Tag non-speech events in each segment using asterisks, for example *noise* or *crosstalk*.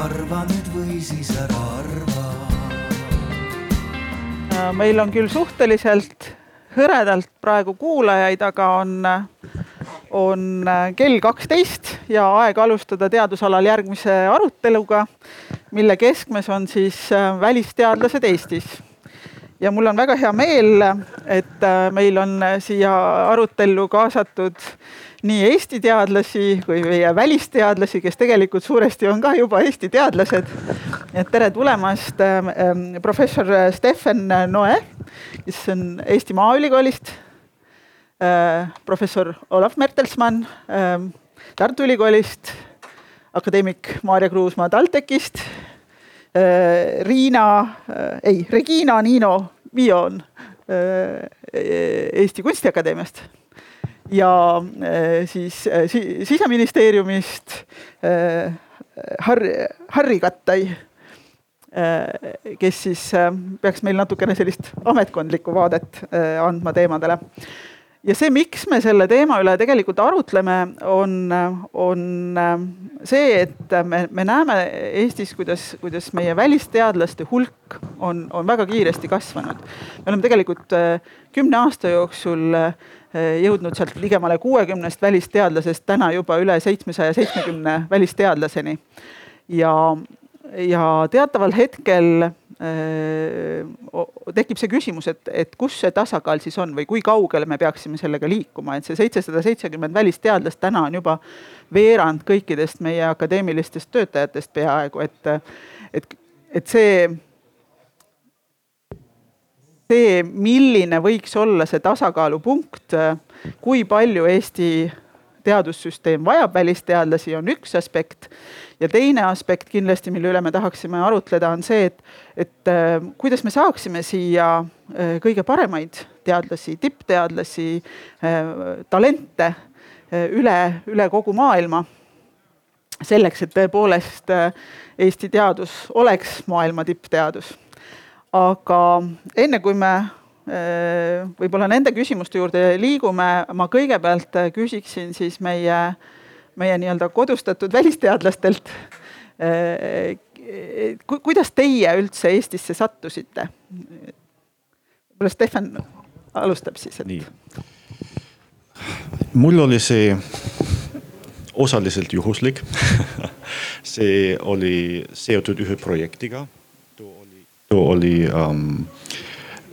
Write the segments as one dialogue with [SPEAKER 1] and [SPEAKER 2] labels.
[SPEAKER 1] arva nüüd või siis ära arva.
[SPEAKER 2] meil on küll suhteliselt hõredalt praegu kuulajaid, aga on, on kell kaksteist ja aeg alustada teadusalal järgmise aruteluga, mille keskmes on siis välisteadlased Eestis ja mul on väga hea meel, et meil on siia arutellu kaasatud nii Eesti teadlasi kui meie välisteadlasi, kes tegelikult suuresti on ka juba Eesti teadlased. et tere tulemast ähm, professor Steffen Noe, kes on Eesti Maaülikoolist äh,. professor Olav Mertelsmann äh, Tartu Ülikoolist, akadeemik Maarja Kruusmaa TalTechist äh,. Riina äh,, ei, Regina Niino Vion Eesti Kunstiakadeemiast ja äh, siis äh, siseministeeriumist äh, Harri, Harri Kattai, kes siis peaks meil natukene sellist ametkondlikku vaadet andma teemadele. Ja see, miks me selle teema üle tegelikult arutleme, on, on see, et me, me näeme Eestis, kuidas, kuidas meie välisteadlaste hulk on, on väga kiiresti kasvanud. me oleme tegelikult kümne aasta jooksul Eh, jõudnud sealt ligemale kuuekümnest välisteadlasest täna juba üle seitsmesaja seitsmekümne välisteadlaseni. ja, ja teataval hetkel äh, tekib see küsimus, et, et kus see tasakaal siis on või kui kaugele me peaksime sellega liikuma, et see seitsesada seitsekümmend välisteadlast täna on juba veerand kõikidest meie akadeemilistest töötajatest peaaegu, et, et, et see see, milline võiks olla see tasakaalupunkt, kui palju Eesti teadussüsteem vajab välisteadlasi, on üks aspekt. Ja teine aspekt kindlasti, mille üle me tahaksime arutleda, on see, et, et äh, kuidas me saaksime siia äh, kõige paremaid teadlasi, tippteadlasi, äh, talente üle, üle kogu maailma. selleks, et tõepoolest Eesti teadus oleks maailma tippteadus aga enne kui me võib-olla nende küsimuste juurde liigume, ma kõigepealt küsiksin siis meie, meie nii-öelda kodustatud välisteadlastelt. Kuidas teie üldse Eestisse sattusite? võib-olla Stefan alustab siis, et. nii,
[SPEAKER 3] mul oli see osaliselt juhuslik see oli seotud ühe projektiga oli um,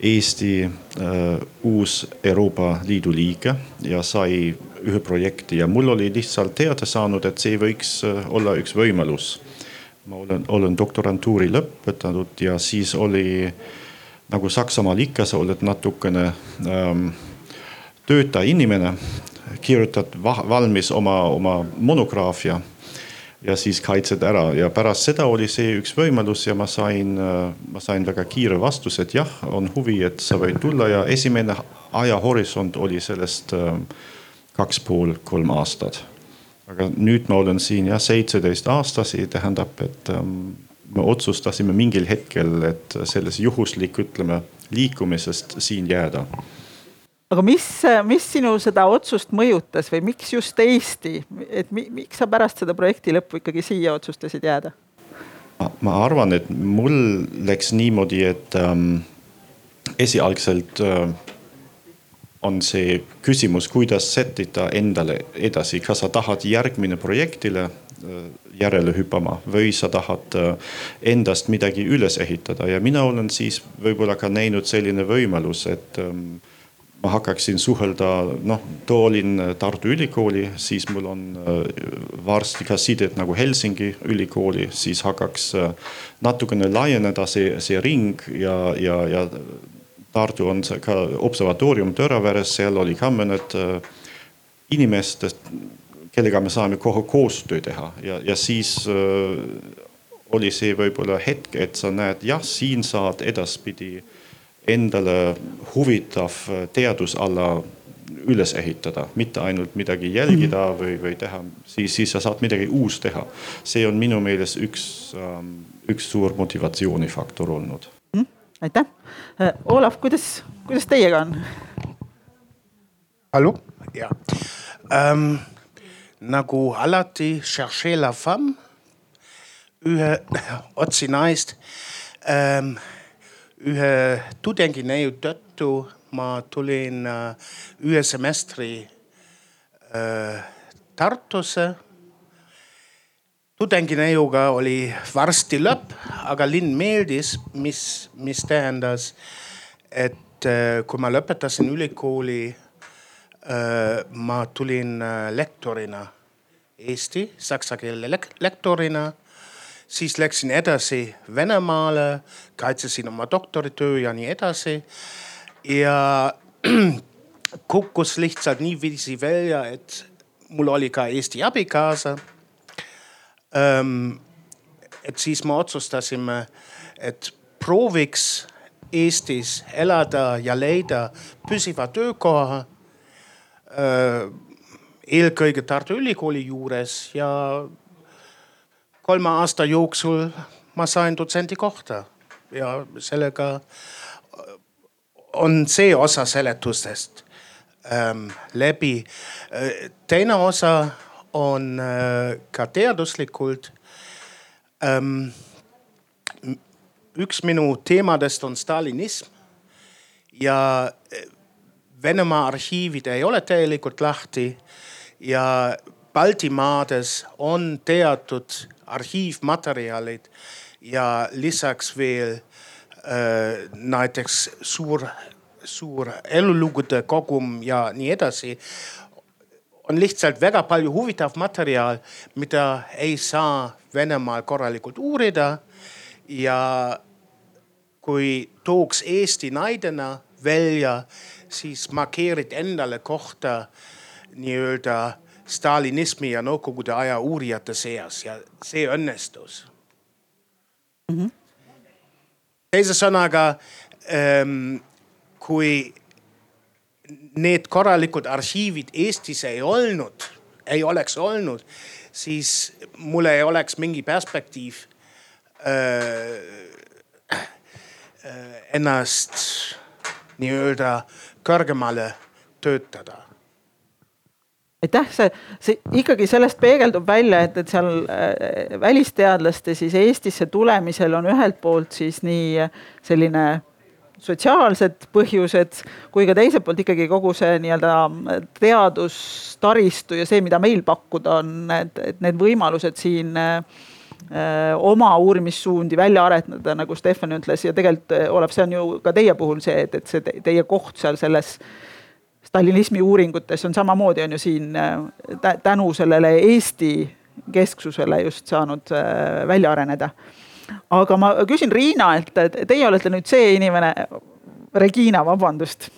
[SPEAKER 3] Eesti uh, uus Euroopa Liidu liige ja sai ühe projekti ja mul oli lihtsalt teada saanud, et see võiks uh, olla üks võimalus. ma olen, olen doktorantuuri lõpetanud ja siis oli nagu Saksamaal ikka, sa oled natukene um, töötaja inimene, kirjutad valmis oma, oma monograafia ja siis kaitsed ära. Ja pärast seda oli see üks võimalus ja ma sain, äh, ma sain väga kiire vastuse, et jah, on huvi, et sa võid tulla. Ja esimene ajahorisont oli sellest äh, kaks pool, kolm aastat. aga nüüd ma olen siin jah, seitseteist aastasi, tähendab, et ähm, me otsustasime mingil hetkel, et selles juhuslik, ütleme liikumisest siin jääda
[SPEAKER 2] aga mis, mis sinu seda otsust mõjutas või miks just Eesti, et mi, miks sa pärast seda projekti lõppu ikkagi siia otsustasid jääda?
[SPEAKER 3] ma arvan, et mul läks niimoodi, et ähm, esialgselt äh, on see küsimus, kuidas sättida endale edasi, kas sa tahad järgmine projektile äh, järele hüppama või sa tahad äh, endast midagi üles ehitada? Ja mina olen siis võib-olla ka näinud selline võimalus, et ähm, ma hakkaksin suhelda, noh, too olin Tartu Ülikooli, siis mul on äh, varsti ka sided nagu Helsingi ülikooli, siis hakkaks äh, natukene laieneda see, see ring ja, ja, ja Tartu on ka observatoorium Tõraveres, seal oli ka mõned äh, inimestest, kellega me saame kohe koostöö teha. Ja, ja siis oli see võib-olla hetk, et sa näed, jah, siin saad edaspidi endale huvitav teadusala üles ehitada, mitte ainult midagi jälgida mhm. või, või teha, siis, siis sa saad midagi uus teha. see on minu meelest üks, ähm, üks suur motivatsioonifaktor olnud
[SPEAKER 2] mm,. aitäh, äh, Olav, kuidas, kuidas teiega on?
[SPEAKER 4] hallo, ja ähm,. nagu alati, cherchez la femme ühe otsi naist ähm, ühe tudengineiu tõttu ma tulin äh, ühe semestri äh, Tartusse. tudengineiuga oli varsti lõpp, aga linn meeldis, mis, mis tähendas, et äh, kui ma lõpetasin ülikooli ma tulin lektorina Eesti, saksa keele lek lektorina siis läksin edasi Venemaale, kaitsesin oma doktoritöö ja nii edasi. ja *clears throat* kukkus lihtsalt niiviisi välja, et mul oli ka Eesti abikaasa. et siis me otsustasime, et prooviks Eestis elada ja leida püsiva töökoha. eelkõige Tartu Ülikooli juures ja kolme aasta jooksul ma sain dotsendi kohta ja sellega on see osa seletustest ähm, läbi. teine osa on äh, ka teaduslikult ähm,. üks minu teemadest on stalinism ja Venemaa arhiivid ei ole täielikult lahti ja Baltimaades on teatud arhiivmaterjalid ja lisaks veel äh, näiteks suur, suur elulugude kogum ja nii edasi. on lihtsalt väga palju huvitav materjal, mida ei saa Venemaal korralikult uurida. ja kui tooks Eesti näidena välja, siis markeerid endale kohta nii-öelda stalinismi ja Nõukogude aja uurijate seas ja see õnnestus mm. -hmm. teise sõnaga ähm,, kui need korralikud arhiivid Eestis ei olnud, ei oleks olnud, siis mul ei oleks mingi perspektiiv äh, äh, ennast nii-öelda kõrgemale töötada
[SPEAKER 2] aitäh, see, see ikkagi sellest peegeldub välja, et, et seal äh, välisteadlaste siis Eestisse tulemisel on ühelt poolt siis nii selline sotsiaalsed põhjused kui ka teiselt poolt ikkagi kogu see nii-öelda teadustaristu ja see, mida meil pakkuda on, et, et need võimalused siin äh, oma uurimissuundi välja arendada, nagu Stefan ütles ja tegelikult Olev, see on ju ka teie puhul see, et, et see teie koht seal selles äh, stalinismi uuringutes on samamoodi on ju siin äh, tänu sellele Eesti kesksusele just saanud äh, välja areneda. aga ma küsin Riinalt, et teie olete nüüd see inimene, Regina, vabandust.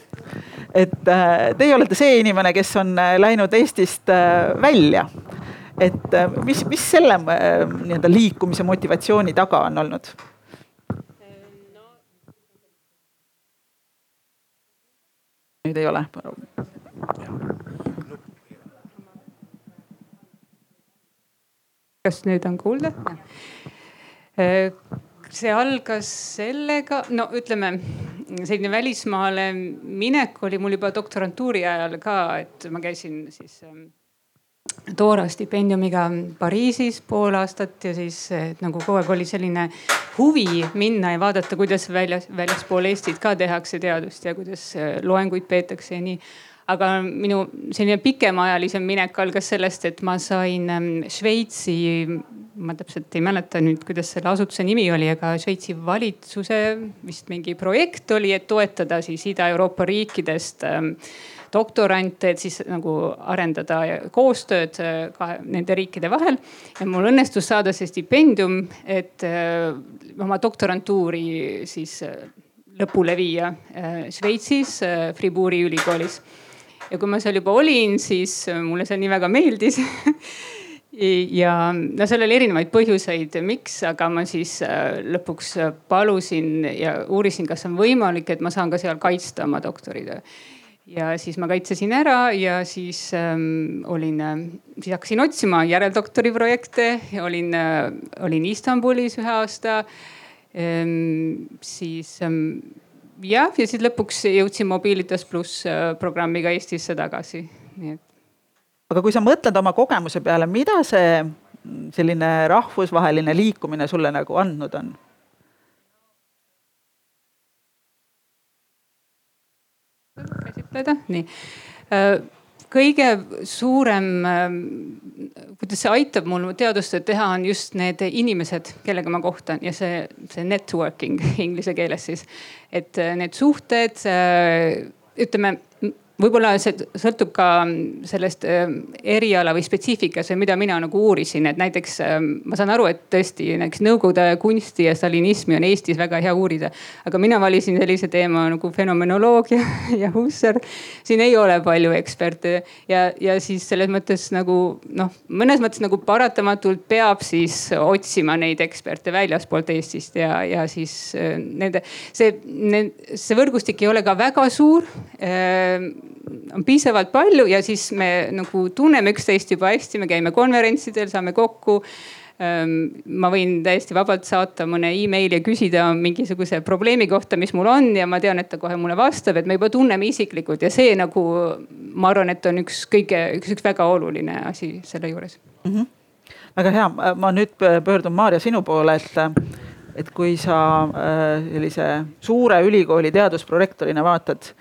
[SPEAKER 2] et äh, teie olete see inimene, kes on läinud Eestist välja. et mis, mis selle nii-öelda liikumise motivatsiooni taga on olnud? Nüüd ei ole.
[SPEAKER 5] kas nüüd on kuulda? see algas sellega, no ütleme, selline välismaale minek oli mul juba doktorantuuri ajal ka, et ma käisin siis Toora stipendiumiga Pariisis pool aastat ja siis nagu kogu aeg oli selline huvi minna ja vaadata, kuidas väljas, väljaspool Eestit ka tehakse teadust ja kuidas äh, loenguid peetakse ja nii. aga minu selline pikemaajalisem minek algas sellest, et ma sain ähm, Šveitsi, ma täpselt ei mäleta nüüd, kuidas selle asutuse nimi oli, aga Šveitsi valitsuse vist mingi projekt oli, et toetada siis Ida-Euroopa riikidest ähm, doktorante, et siis nagu arendada koostööd äh, ka nende riikide vahel. ja mul õnnestus saada see stipendium, et äh, oma doktorantuuri siis äh, lõpule viia Šveitsis, Fribourgi ülikoolis. ja kui ma seal juba olin, siis mulle see nii väga meeldis *laughs* ja no seal oli erinevaid põhjuseid, miks, aga ma siis lõpuks palusin ja uurisin, kas on võimalik, et ma saan ka seal kaitsta oma doktoritöö ja siis ma kaitsesin ära ja siis ähm, olin äh,, siis hakkasin otsima järeldoktori projekte, olin äh,, olin Istanbulis ühe aasta ähm,. siis ähm, jah, ja siis lõpuks jõudsin Mobilitas pluss äh, programmiga Eestisse tagasi, nii et.
[SPEAKER 2] aga kui sa mõtled oma kogemuse peale, mida see selline rahvusvaheline liikumine sulle nagu andnud on?
[SPEAKER 5] Käsitleda, nii kõige suurem, kuidas see aitab mul teadustööd teha, on just need inimesed, kellega ma kohtan ja see, see networking *laughs* inglise keeles siis. et need suhted, ütleme võib-olla see sõltub ka sellest ähm, eriala või spetsiifikas või mida mina nagu uurisin, et näiteks ähm, ma saan aru, et tõesti näiteks nõukogude kunsti ja stalinismi on Eestis väga hea uurida. aga mina valisin sellise teema nagu fenomenoloogia *laughs* ja Husserl. siin ei ole palju eksperte ja, ja siis selles mõttes nagu noh, mõnes mõttes nagu paratamatult peab siis otsima neid eksperte väljaspoolt Eestist ja, ja siis äh, nende, see, see võrgustik ei ole ka väga suur ähm, on piisavalt palju ja siis me nagu tunneme üksteist juba hästi, me käime konverentsidel, saame kokku ma võin täiesti vabalt saata mõne emaili ja küsida mingisuguse probleemi kohta, mis mul on ja ma tean, et ta kohe mulle vastab, et me juba tunneme isiklikult ja see nagu ma arvan, et on üks kõige, üks, üks väga oluline asi selle juures mm.
[SPEAKER 2] -hmm. väga hea, ma nüüd pöördun Maarja sinu poole, et, et kui sa äh, sellise suure ülikooli teadusprorektorina vaatad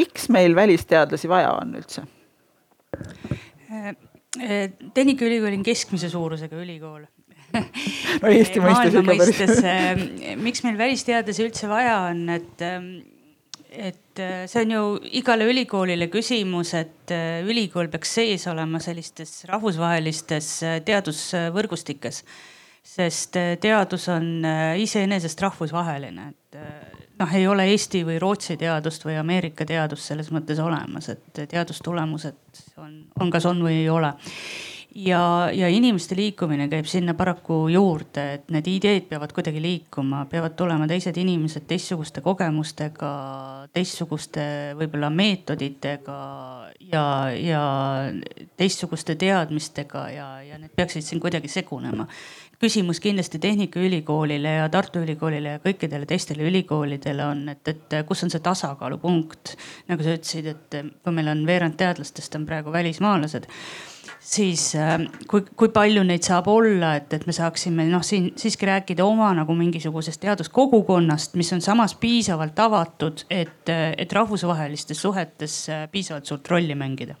[SPEAKER 2] miks meil välisteadlasi vaja on üldse?
[SPEAKER 6] Tehnikaülikool on keskmise suurusega ülikool
[SPEAKER 2] no Eesti mõistes ikka päris.
[SPEAKER 6] Äh, miks meil välisteadlasi üldse vaja on, et, ähm, et äh, see on ju igale ülikoolile küsimus, et äh, ülikool peaks sees olema sellistes rahvusvahelistes teadusvõrgustikes. sest teadus on iseenesest rahvusvaheline, et noh, ei ole Eesti või Rootsi teadust või Ameerika teadust selles mõttes olemas, et teadustulemused on, on kas on või ei ole. ja, ja inimeste liikumine käib sinna paraku juurde, et need ideed peavad kuidagi liikuma, peavad tulema teised inimesed teistsuguste kogemustega, teistsuguste võib-olla meetoditega ja, ja teistsuguste teadmistega ja, ja need peaksid siin kuidagi segunema küsimus kindlasti Tehnikaülikoolile ja Tartu Ülikoolile ja kõikidele teistele ülikoolidele on, et, et kus on see tasakaalupunkt. nagu sa ütlesid, et kui meil on veerand teadlastest on praegu välismaalased, siis äh, kui, kui palju neid saab olla, et, et me saaksime noh, siin siiski rääkida oma nagu mingisugusest teaduskogukonnast, mis on samas piisavalt avatud, et, et rahvusvahelistes suhetes äh, piisavalt suurt rolli mängida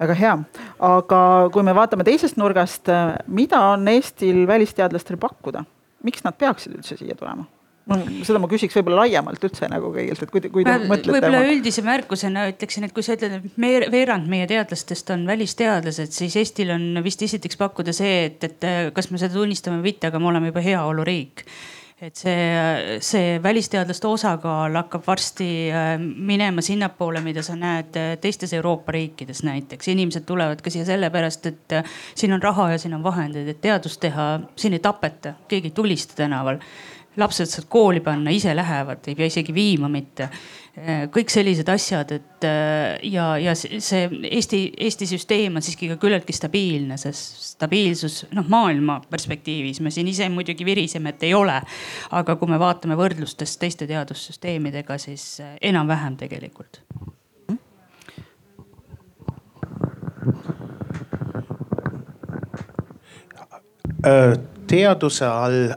[SPEAKER 2] väga hea, aga kui me vaatame teisest nurgast, mida on Eestil välisteadlastel pakkuda, miks nad peaksid üldse siia tulema? no seda ma küsiks võib-olla laiemalt üldse nagu kõigilt, et kui, kui te mõtlete.
[SPEAKER 6] võib-olla üldise märkusena ütleksin, et kui sa ütled, et me, veerand meie teadlastest on välisteadlased, siis Eestil on vist esiteks pakkuda see, et, et kas me seda tunnistame või mitte, aga me oleme juba heaoluriik et see, see välisteadlaste osakaal hakkab varsti äh, minema sinnapoole, mida sa näed äh, teistes Euroopa riikides näiteks. inimesed tulevad ka siia sellepärast, et äh, siin on raha ja siin on vahendeid, et teadust teha. siin ei tapeta, keegi ei tulista tänaval. lapsed saad kooli panna, ise lähevad, ei pea isegi viima mitte kõik sellised asjad, et äh, ja, ja see Eesti, Eesti süsteem on siiski ka küllaltki stabiilne, sest stabiilsus noh, maailma perspektiivis me siin ise muidugi viriseme, et ei ole. aga kui me vaatame võrdlustes teiste teadussüsteemidega, siis äh, enam-vähem tegelikult.
[SPEAKER 4] teaduse all,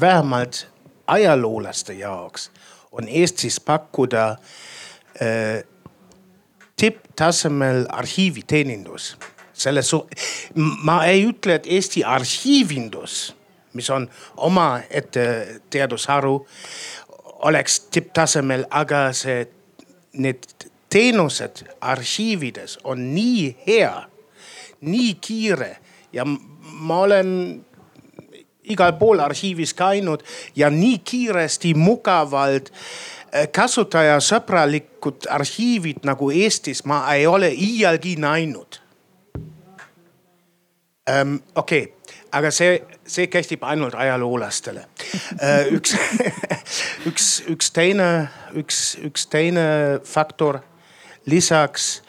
[SPEAKER 4] vähemalt ajaloolaste jaoks on Eestis pakkuda äh, tipptasemel arhiiviteenindus. selle su-, ma ei ütle, et Eesti arhiivindus, mis on omaette teadusharu, oleks tipptasemel, aga see, need teenused arhiivides on nii hea, nii kiire ja ma olen igal pool arhiivis käinud ja nii kiiresti, mugavalt äh, kasutajasõbralikud arhiivid nagu Eestis ma ei ole iialgi näinud ähm,. okei okay., aga see, see kehtib ainult ajaloolastele äh,. üks *laughs* üks, üks teine, üks, üks teine faktor lisaks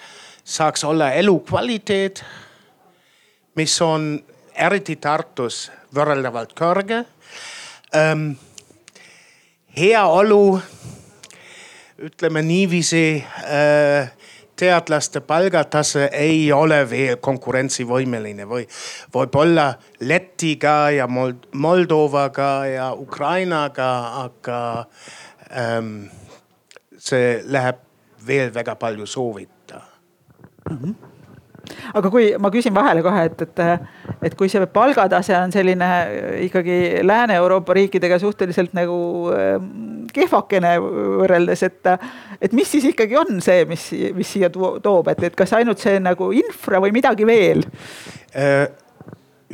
[SPEAKER 4] saaks olla elukvaliteet, mis on eriti Tartus võrreldavalt kõrge ähm,. heaolu, ütleme niiviisi äh,, teadlaste palgatase ei ole veel konkurentsivõimeline või võib-olla Lätiga ja Mold Moldovaga ja Ukrainaga, aga ähm, see läheb veel väga palju soovita mm. -hmm
[SPEAKER 2] aga kui ma küsin vahele kohe, et, et, et kui see palgatase on selline ikkagi Lääne-Euroopa riikidega suhteliselt nagu ähm, kehvakene võrreldes, et, et mis siis ikkagi on see, mis, mis siia toob, et, et kas ainult see nagu infra või midagi veel?
[SPEAKER 4] Äh,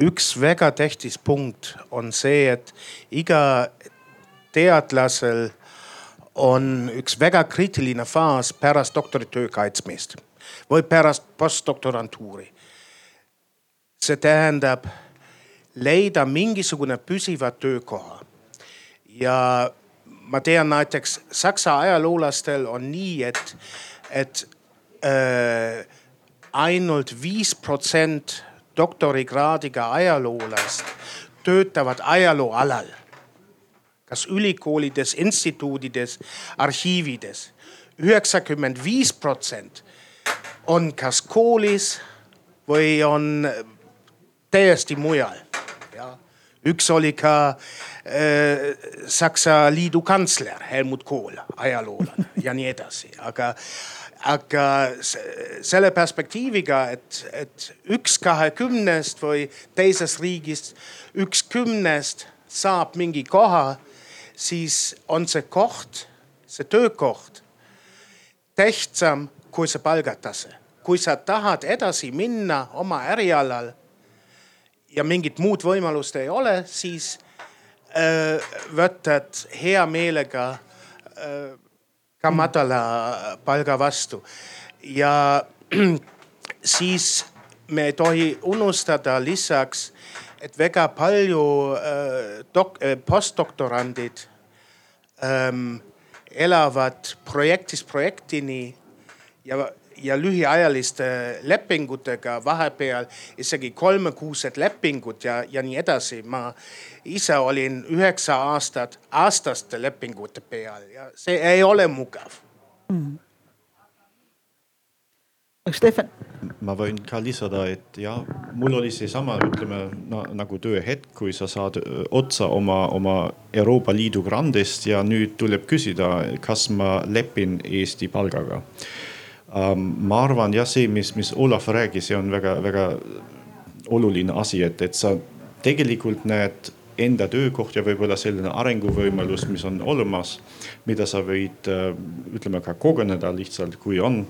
[SPEAKER 4] üks väga tähtis punkt on see, et iga teadlasel on üks väga kriitiline faas pärast doktoritöö kaitsmist või pärast postdoktorantuuri. see tähendab leida mingisugune püsiva töökoha. ja ma tean näiteks saksa ajaloolastel on nii, et, et äh, ainult viis protsent doktorikraadiga ajaloolast töötavad ajalooalal. kas ülikoolides, instituudides, arhiivides. üheksakümmend viis protsent on kas koolis või on täiesti mujal. üks oli ka äh, Saksa liidu kantsler Helmut Kohl, ajaloolane *laughs* ja nii edasi, aga, aga selle perspektiiviga, et, et üks kahekümnest või teisest riigist üks kümnest saab mingi koha, siis on see koht, see töökoht tähtsam kui see palgatase. Kui sa tahad edasi minna oma ärialal ja mingit muud võimalust ei ole, siis äh, võtad hea meelega äh, ka madala palga vastu. ja *clears throat* siis me ei tohi unustada lisaks, et väga palju äh, dok- äh,, postdoktorandid ähm, elavad projektist projektini ja, ja lühiajaliste lepingutega vahepeal isegi kolmekuused lepingud ja, ja nii edasi. ma ise olin üheksa aastat aastaste lepingute peal ja see ei ole mugav mm..
[SPEAKER 2] Stefan
[SPEAKER 3] ma võin ka lisada, et ja mul oli seesama, ütleme no, nagu tööhetk, kui sa saad otsa oma, oma Euroopa Liidu grandist ja nüüd tuleb küsida, kas ma lepin Eesti palgaga. Ma arvan jah, see, mis, mis Olav rääkis, see on väga-väga oluline asi, et, et sa tegelikult näed enda töökoht ja võib-olla selline arenguvõimalus, mis on olemas, mida sa võid ütleme ka kogeneda lihtsalt, kui on.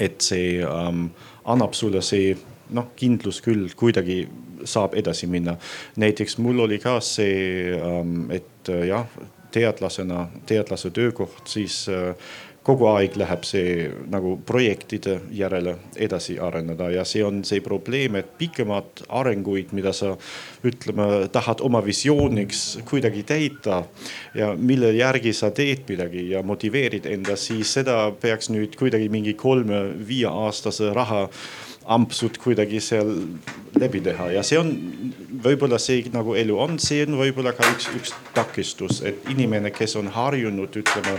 [SPEAKER 3] et see um, annab sulle see noh, kindlus küll kuidagi saab edasi minna. näiteks mul oli ka see um,, et jah, teadlasena, teadlase töökoht, siis uh, kogu aeg läheb see nagu projektide järele edasi areneda ja see on see probleem, et pikemad arenguid, mida sa ütleme, tahad oma visiooniks kuidagi täita ja mille järgi sa teed midagi ja motiveerid enda, siis seda peaks nüüd kuidagi mingi kolme-viieaastase raha ampsud kuidagi seal läbi teha ja see on võib-olla see nagu elu on, see on võib-olla ka üks, üks takistus, et inimene, kes on harjunud, ütleme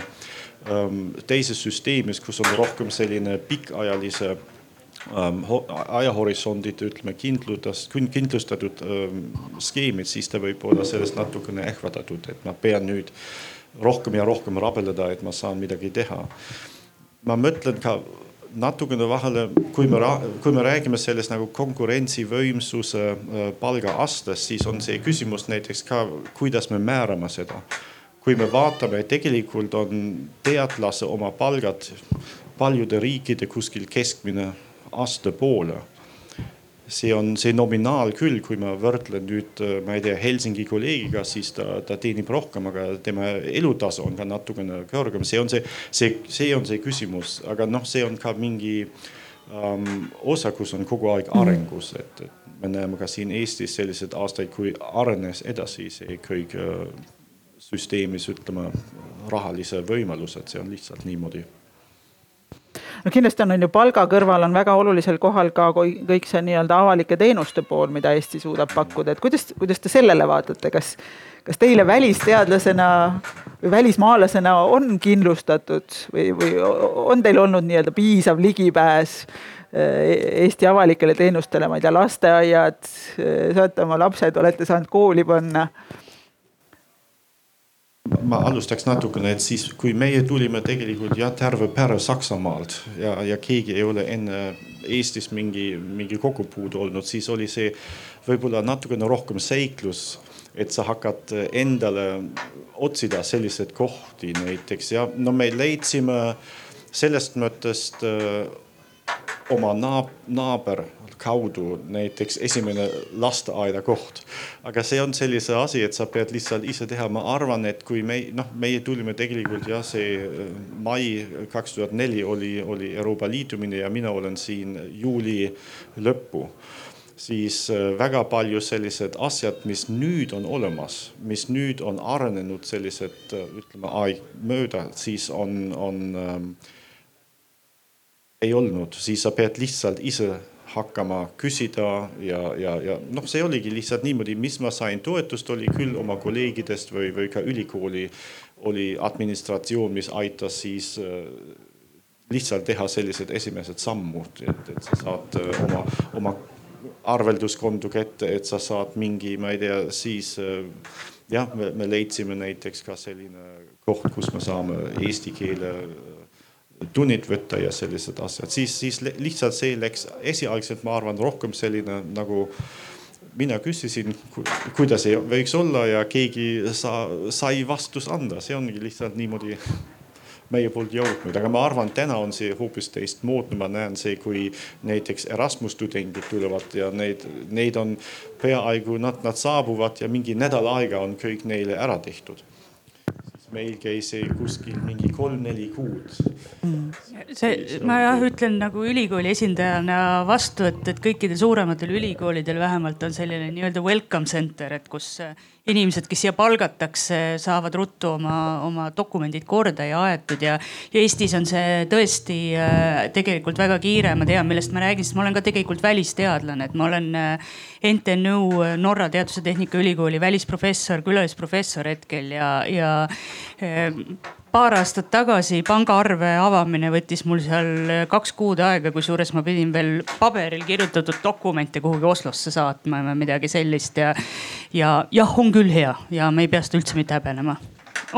[SPEAKER 3] teises süsteemis, kus on rohkem selline pikaajalise ähm, ajahorisondid, ütleme kindlustatud, kindlustatud ähm, skeemid, siis ta võib olla sellest natukene ehvatatud, et ma pean nüüd rohkem ja rohkem rabeleda, et ma saan midagi teha. ma mõtlen ka natukene vahele, kui me, kui me räägime sellest nagu konkurentsivõimsuse palgaastest, siis on see küsimus näiteks ka, kuidas me määrame seda kui me vaatame, tegelikult on teadlase oma palgad paljude riikide kuskil keskmine aasta poole. see on see nominaal küll, kui ma võrdlen nüüd, ma ei tea, Helsingi kolleegiga, siis ta, ta teenib rohkem, aga tema elutasu on ka natukene kõrgem, see on see, see, see on see küsimus, aga noh, see on ka mingi um, osa, kus on kogu aeg arengus, et, et me näeme ka siin Eestis selliseid aastaid, kui arenes edasi see kõik uh, süsteemis ütleme rahalise võimaluse, et see on lihtsalt niimoodi.
[SPEAKER 2] No kindlasti on, on ju palga kõrval on väga olulisel kohal ka kõik see nii-öelda avalike teenuste pool, mida Eesti suudab pakkuda, et kuidas, kuidas te sellele vaatate, kas, kas teile välisteadlasena või välismaalasena on kindlustatud või, või on teil olnud nii-öelda piisav ligipääs eh, Eesti avalikele teenustele, ma ei tea, lasteaiad, eh, saate oma lapsed, olete saanud kooli panna
[SPEAKER 3] ma alustaks natukene, et siis kui meie tulime tegelikult jah, terve pere Saksamaalt ja, ja keegi ei ole enne Eestis mingi, mingi kokkupuude olnud, siis oli see võib-olla natukene rohkem seiklus. et sa hakkad endale otsida selliseid kohti näiteks ja no me leidsime sellest mõttest öö, oma naab, naaber kaudu näiteks esimene lasteaeda koht. aga see on sellise asi, et sa pead lihtsalt ise teha, ma arvan, et kui me noh, meie tulime tegelikult jah, see äh, mai kaks tuhat neli oli, oli Euroopa liitumine ja mina olen siin juuli lõppu. Siis äh, väga palju sellised asjad, mis nüüd on olemas, mis nüüd on arenenud sellised äh, ütleme aeg mööda, siis on, on ähm, ei olnud, siis sa pead lihtsalt ise hakkama küsida ja, ja, ja noh, see oligi lihtsalt niimoodi, mis ma sain. Toetust, oli küll oma kolleegidest või, või ka ülikooli oli administratsioon, mis aitas siis äh, lihtsalt teha sellised esimesed sammud, et, et sa saad äh, oma, oma arvelduskonto kätte, et sa saad mingi, ma ei tea, siis äh, jah, me leidsime näiteks ka selline koht, kus me saame eesti keele tunnid võtta ja sellised asjad, siis, siis lihtsalt see läks esialgselt, ma arvan, rohkem selline nagu mina küsisin, kuidas ei võiks olla ja keegi sa, sai vastus anda, see ongi lihtsalt niimoodi meie poolt jõudnud, aga ma arvan, täna on see hoopis teistmoodi, ma näen see, kui näiteks Erasmus tudengid tulevad ja neid, neid on peaaegu nad, nad saabuvad ja mingi nädal aega on kõik neile ära tehtud meil käis see kuskil mingi kolm-neli kuud.
[SPEAKER 6] Mm.. see, ma jah ütlen nagu ülikooli esindajana vastu, et, et kõikidel suurematel ülikoolidel vähemalt on selline nii-öelda welcome center, et kus inimesed, kes siia palgatakse, saavad ruttu oma, oma dokumendid korda ja aetud ja, ja Eestis on see tõesti äh, tegelikult väga kiire, ma tean, millest ma räägin, sest ma olen ka tegelikult välisteadlane, et ma olen äh, NTNU äh, Norra Teadus- ja Tehnikaülikooli välisprofessor, külalisprofessor hetkel ja, ja paar aastat tagasi pangaarve avamine võttis mul seal kaks kuud aega, kusjuures ma pidin veel paberil kirjutatud dokumente kuhugi Oslosse saatma või midagi sellist ja, ja jah, on küll hea ja me ei pea seda üldse mitte häbenema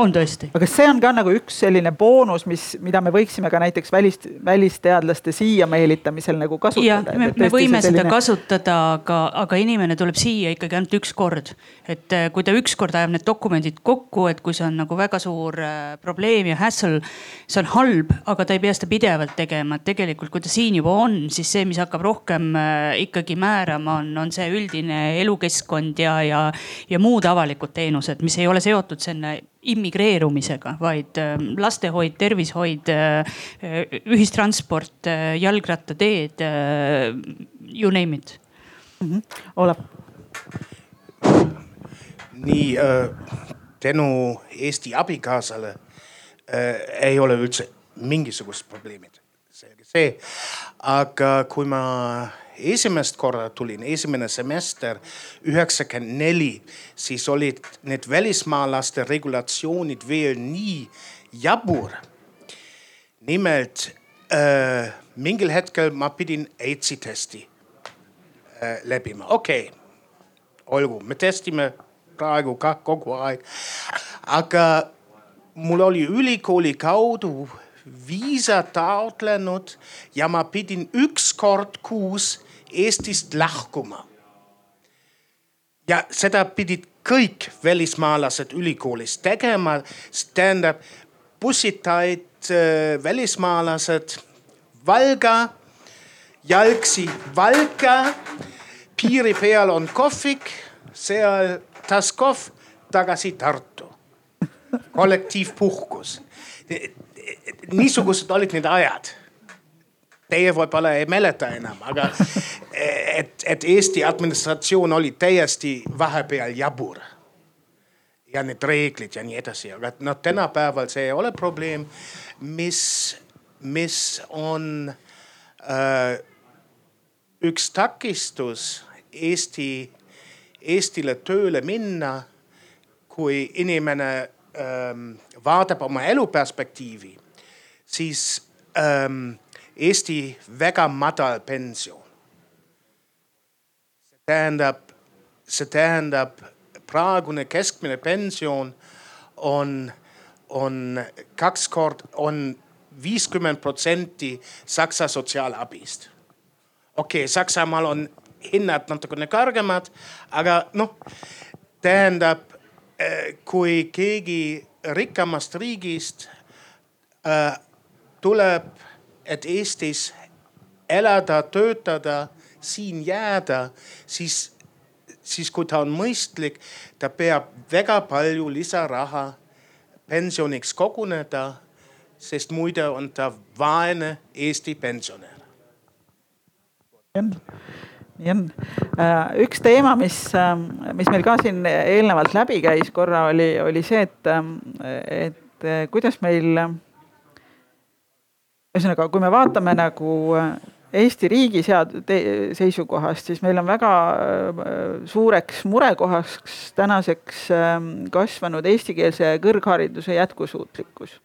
[SPEAKER 6] on tõesti.
[SPEAKER 2] aga kas see on ka nagu üks selline boonus, mis, mida me võiksime ka näiteks välist, välisteadlaste siia meelitamisel nagu kasutada?
[SPEAKER 6] me, me võime selline... seda kasutada, aga, aga inimene tuleb siia ikkagi ainult üks kord. et äh, kui ta ükskord ajab need dokumendid kokku, et kui see on nagu väga suur äh, probleem ja hassle, see on halb, aga ta ei pea seda pidevalt tegema, et tegelikult, kui ta siin juba on, siis see, mis hakkab rohkem äh, ikkagi määrama, on, on see üldine elukeskkond ja, ja, ja muud avalikud teenused, mis ei ole seotud selle immigreerumisega, vaid ähm, lastehoid, tervishoid, äh, ühistransport, äh, jalgrattateed, äh, you name it
[SPEAKER 2] mm. -hmm. Olav.
[SPEAKER 4] nii tänu Eesti abikaasale ei ole üldse mingisugust probleemid, selge see. aga kui ma esimest korda tulin, esimene semester üheksakümmend neli, siis olid need välismaalaste regulatsioonid veel nii jabur. nimelt äh, mingil hetkel ma pidin AIDSi testi äh, läbima, okei okay., olgu, me testime praegu ka kogu aeg. aga mul oli ülikooli kaudu viisa taotlenud ja ma pidin üks kord kuus Eestist lahkuma. ja seda pidid kõik välismaalased ülikoolis tegema, tähendab bussitaid äh, välismaalased Valga, jalgsi Valka, piiri peal on kohvik, seal tass kohv, tagasi Tartu. kollektiivpuhkus. niisugused olid need ajad Teie võib-olla ei mäleta enam, aga *laughs* et, et Eesti administratsioon oli täiesti vahepeal jabur. ja need reeglid ja nii edasi, aga noh, tänapäeval see ei ole probleem. mis, mis on äh, üks takistus Eesti, Eestile tööle minna, kui inimene ähm, vaatab oma eluperspektiivi, siis ähm, Eesti väga madal pension. see tähendab, see tähendab praegune keskmine pension on, on kaks kord, on viiskümmend protsenti Saksa sotsiaalabist. okei okay,, Saksamaal on hinnad natukene kõrgemad, aga noh, tähendab, kui keegi rikkamast riigist äh, tuleb, et Eestis elada, töötada, siin jääda, siis, siis kui ta on mõistlik, ta peab väga palju lisaraha pensioniks koguneda, sest muidu on ta vaene Eesti pensionär
[SPEAKER 2] nii on. Äh, üks teema, mis, ähm, mis meil ka siin eelnevalt läbi käis korra, oli, oli see, et, ähm, et äh, kuidas meil. Ühesõnaga, kui me vaatame nagu äh, Eesti riigi sead-, seisukohast, siis meil on väga suureks murekohaks tänaseks ähm, kasvanud eestikeelse kõrghariduse jätkusuutlikkus.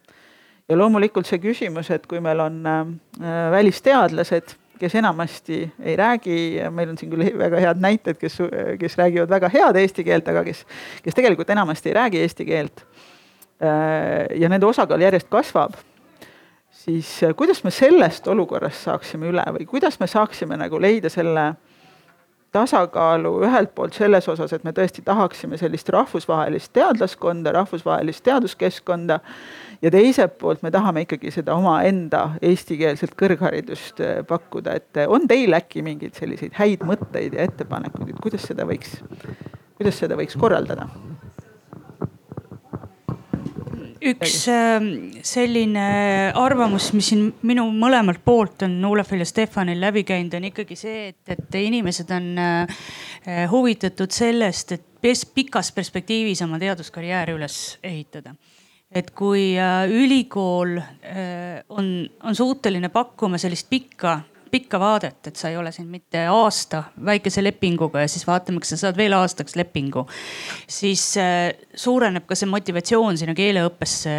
[SPEAKER 2] ja loomulikult see küsimus, et kui meil on välisteadlased kes enamasti ei räägi, meil on siin küll *laughs* väga head näited, kes, kes räägivad väga head eesti keelt, aga kes, kes tegelikult enamasti ei räägi eesti keelt. ja nende osakaal järjest kasvab. Siis kuidas me sellest olukorrast saaksime üle või kuidas me saaksime nagu leida selle tasakaalu ühelt poolt selles osas, et me tõesti tahaksime sellist rahvusvahelist teadlaskonda, rahvusvahelist teaduskeskkonda ja teiselt poolt me tahame ikkagi seda omaenda eestikeelset kõrgharidust äh, pakkuda, et äh, on teil äkki mingeid selliseid häid mõtteid ja ettepanekuid, et kuidas seda võiks, kuidas seda võiks korraldada?
[SPEAKER 6] Üks ähm, selline arvamus, mis siin minu mõlemalt poolt on Olafil ja Stefanil läbi käinud, on ikkagi see, et, et inimesed on äh, huvitatud sellest, et pikas perspektiivis oma teaduskarjääri üles ehitada. Et kui äh, ülikool äh, on, on suuteline pakkuma sellist pikka pikka vaadet, et sa ei ole siin mitte aasta väikese lepinguga ja siis vaatame, kas sa saad veel aastaks lepingu. siis äh, suureneb ka see motivatsioon sinna keeleõppesse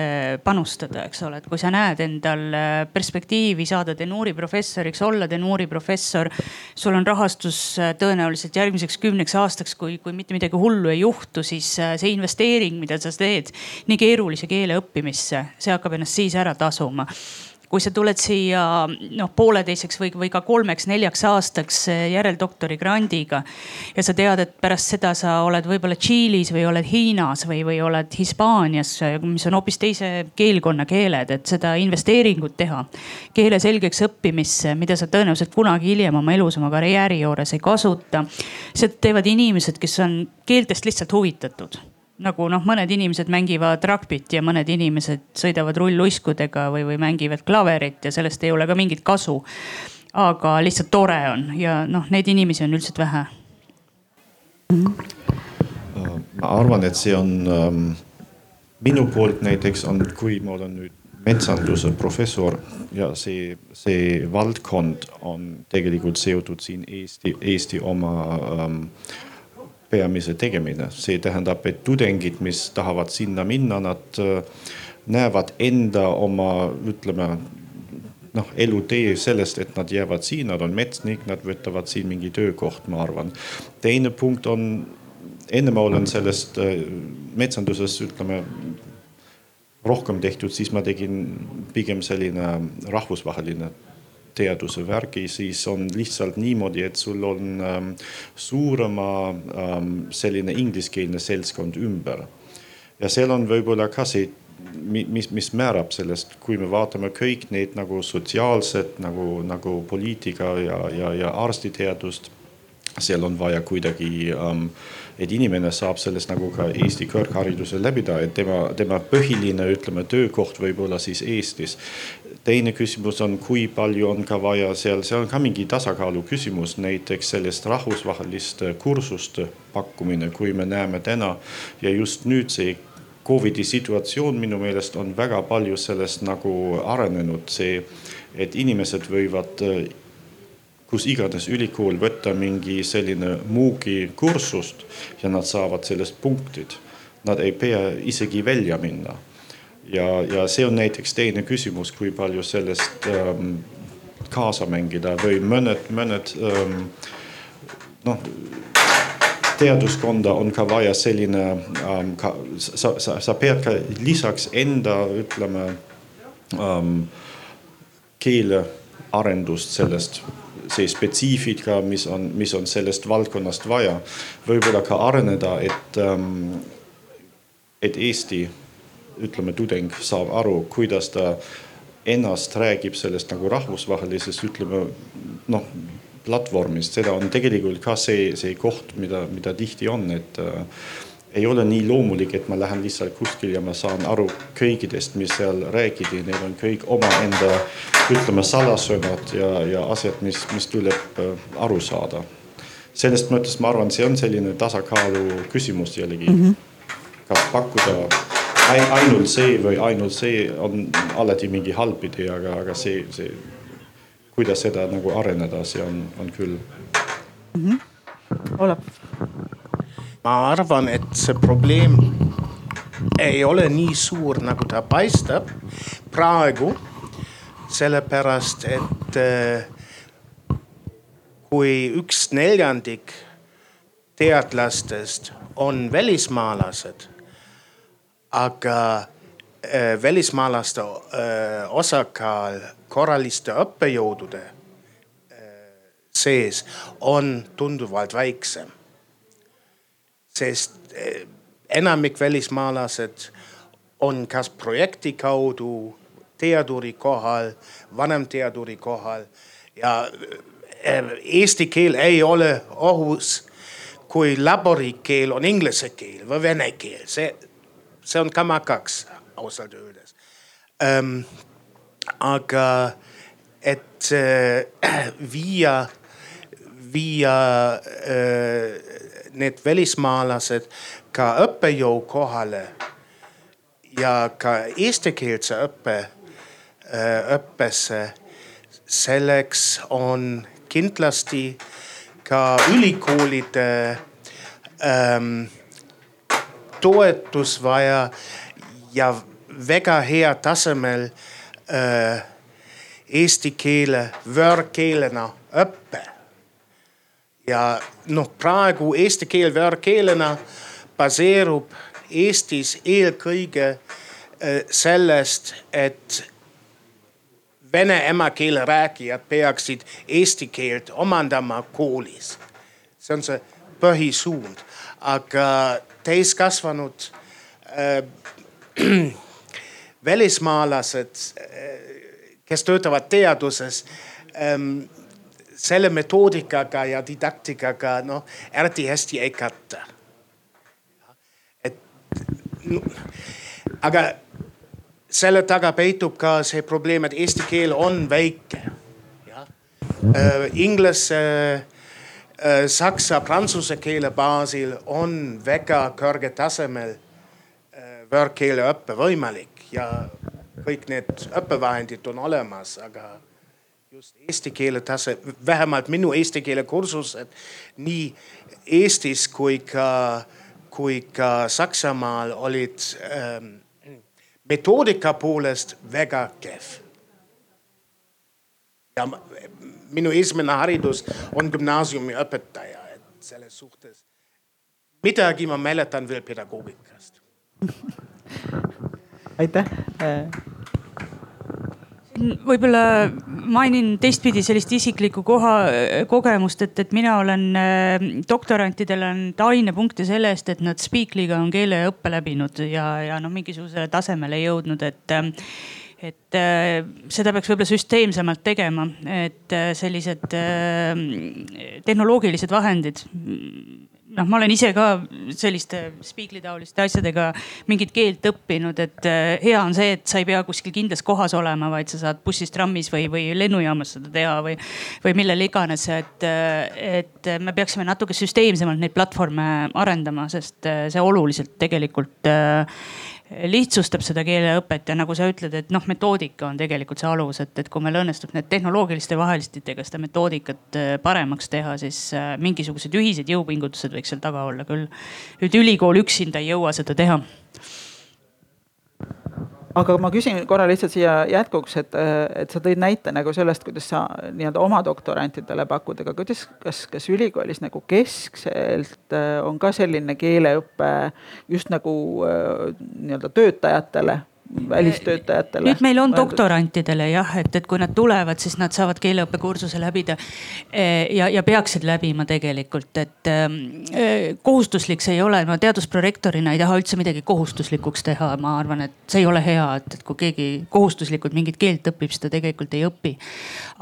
[SPEAKER 6] panustada, eks ole, et kui sa näed endal äh, perspektiivi saada tenuuriprofessoriks, olla tenuuriprofessor. sul on rahastus äh, tõenäoliselt järgmiseks kümneks aastaks, kui, kui mitte midagi hullu ei juhtu, siis see investeering, mida sa teed nii keerulise keele õppimisse, see hakkab ennast siis ära tasuma kui sa tuled siia noh pooleteiseks või, või ka kolmeks-neljaks aastaks eh, järeldoktori grandiga. ja sa tead, et pärast seda sa oled võib-olla Tšiilis või oled Hiinas või, või oled Hispaanias, mis on hoopis teise keelkonna keeled, et seda investeeringut teha. keele selgeks õppimisse, mida sa tõenäoliselt kunagi hiljem oma elus, oma karjääri juures ei kasuta. seda teevad inimesed, kes on keeltest lihtsalt huvitatud nagu noh, mõned inimesed mängivad rugby't ja mõned inimesed sõidavad rulluiskudega või, või mängivad klaverit ja sellest ei ole ka mingit kasu. aga lihtsalt tore on ja noh, neid inimesi on üldiselt vähe.
[SPEAKER 3] ma arvan, et see on ähm, minu poolt näiteks on, kui ma olen nüüd metsanduse professor ja see, see valdkond on tegelikult seotud siin Eesti, Eesti oma ähm, peamise tegemine. see tähendab, et tudengid, mis tahavad sinna minna, nad äh, näevad enda oma, ütleme noh, elutee sellest, et nad jäävad siin, nad on metsnik, nad võtavad siin mingi töökoht, ma arvan. teine punkt on, enne ma olen sellest äh, metsanduses, ütleme rohkem tehtud, siis ma tegin pigem selline rahvusvaheline teaduse värgi, siis on lihtsalt niimoodi, et sul on ähm, suurema ähm, selline ingliskeelne seltskond ümber. ja seal on võib-olla ka see, mis, mis määrab sellest, kui me vaatame kõik neid nagu sotsiaalset nagu, nagu poliitika ja, ja, ja arstiteadust. seal on vaja kuidagi ähm, et inimene saab sellest nagu ka Eesti kõrghariduse läbida, et tema, tema põhiline, ütleme, töökoht võib-olla siis Eestis teine küsimus on, kui palju on ka vaja seal, seal on ka mingi tasakaalu küsimus, näiteks sellest rahvusvahelist kursuste pakkumine, kui me näeme täna ja just nüüd see Covidi situatsioon minu meelest on väga palju sellest nagu arenenud, see, et inimesed võivad kus iganes ülikool võtta mingi selline muugi kursust ja nad saavad sellest punktid nad ei pea isegi välja minna. Ja, ja see on näiteks teine küsimus, kui palju sellest ähm, kaasa mängida või mõned, mõned ähm, noh teaduskonda on ka vaja selline ähm,, sa, sa, sa pead ka lisaks enda ütleme ähm, keelearendust sellest, see spetsiifika, mis on, mis on sellest valdkonnast vaja, võib-olla ka areneda, et ähm,, et Eesti ütleme, tudeng saab aru, kuidas ta ennast räägib sellest nagu rahvusvahelisest, ütleme noh platvormist, seda on tegelikult ka see, see koht, mida, mida tihti on, et äh, ei ole nii loomulik, et ma lähen lihtsalt kuskil ja ma saan aru kõigidest, mis seal räägiti, neil on kõik omaenda ütleme salasõnad ja, ja asjad, mis, mis tuleb äh, aru saada. sellest mõttes ma arvan, see on selline tasakaalu küsimus jällegi mm. -hmm. kas pakkuda ainult see või ainult see on alati mingi halb idee, aga, aga see, see kuidas seda nagu areneda, see on, on küll
[SPEAKER 2] mm. -hmm. Olev.
[SPEAKER 4] ma arvan, et see probleem ei ole nii suur, nagu ta paistab praegu. sellepärast, et äh, kui üks neljandik teadlastest on välismaalased, aga äh, välismaalaste äh, osakaal korraliste õppejõudude sees on tunduvalt väiksem. sest enamik välismaalased on kas projekti kaudu teaduri kohal, vanemteaduri kohal ja eesti keel ei ole ohus, kui laborikeel on inglise keel või vene keel, see, see on kamakaks ausalt öeldes ähm, aga et äh, viia, viia äh, need välismaalased ka õppejõu kohale ja ka eestikeelse õppe äh,, õppesse. selleks on kindlasti ka ülikoolide ähm, toetus vaja ja väga hea tasemel äh, eesti keele võõrkeelena õppe. ja noh, praegu eesti keel võõrkeelena baseerub Eestis eelkõige äh, sellest, et vene emakeele rääkijad peaksid eesti keelt omandama koolis. see on see põhisuund, aga täiskasvanud äh, *clears throat* välismaalased, kes töötavad teaduses ähm, selle metoodikaga ja didaktikaga noh, eriti hästi ei katta. et aga selle taga peitub ka see probleem, et eesti keel on väike. Äh, inglise äh,, saksa, prantsuse keele baasil on väga kõrge tasemel äh, võõrkeeleõpe võimalik ja kõik need õppevahendid on olemas, aga just eesti keele tase, vähemalt minu eesti keele kursused nii Eestis kui ka, kui ka Saksamaal olid ähm, metoodika poolest väga kehv. ja minu esimene haridus on gümnaasiumiõpetaja, et selles suhtes midagi ma mäletan veel pedagoogikast. *laughs*
[SPEAKER 2] Aitäh!
[SPEAKER 6] Võib-olla mainin teistpidi sellist isiklikku koha, kogemust, et, et mina olen äh, doktorantidele andnud ainepunkte selle eest, et nad Speakly'ga on keeleõppe läbinud ja, ja noh, mingisugusele tasemele jõudnud, et äh, et äh, seda peaks võib-olla süsteemsemalt tegema, et äh, sellised äh, tehnoloogilised vahendid. Noh, ma olen ise ka selliste spiigli taoliste asjadega mingit keelt õppinud, et hea on see, et sa ei pea kuskil kindlas kohas olema, vaid sa saad bussis, trammis või, või lennujaamas seda teha või, või millel iganes, et, et me peaksime natuke süsteemsemalt neid platvorme arendama, sest see oluliselt tegelikult lihtsustab seda keeleõpet ja nagu sa ütled, et noh, metoodika on tegelikult see alus, et, et kui meil õnnestub need tehnoloogiliste vahelistitega seda metoodikat äh, paremaks teha, siis äh, mingisugused ühised jõupingutused võiks seal taga olla küll. nüüd ülikool üksinda ei jõua seda teha
[SPEAKER 2] aga ma küsin korra lihtsalt siia jätkuks, et, et sa tõid näite nagu sellest, kuidas sa nii-öelda oma doktorantidele pakud, aga kuidas, kas, kas ülikoolis nagu keskselt äh, on ka selline keeleõpe just nagu äh, nii-öelda töötajatele välistöötajatele.
[SPEAKER 6] nüüd meil on doktorantidele jah, et, et kui nad tulevad, siis nad saavad keeleõppekursuse läbida. Eh, ja, ja peaksid läbima tegelikult, et eh, kohustuslik see ei ole, ma teadusprorektorina ei taha üldse midagi kohustuslikuks teha, ma arvan, et see ei ole hea, et, et kui keegi kohustuslikult mingit keelt õpib, siis ta tegelikult ei õpi.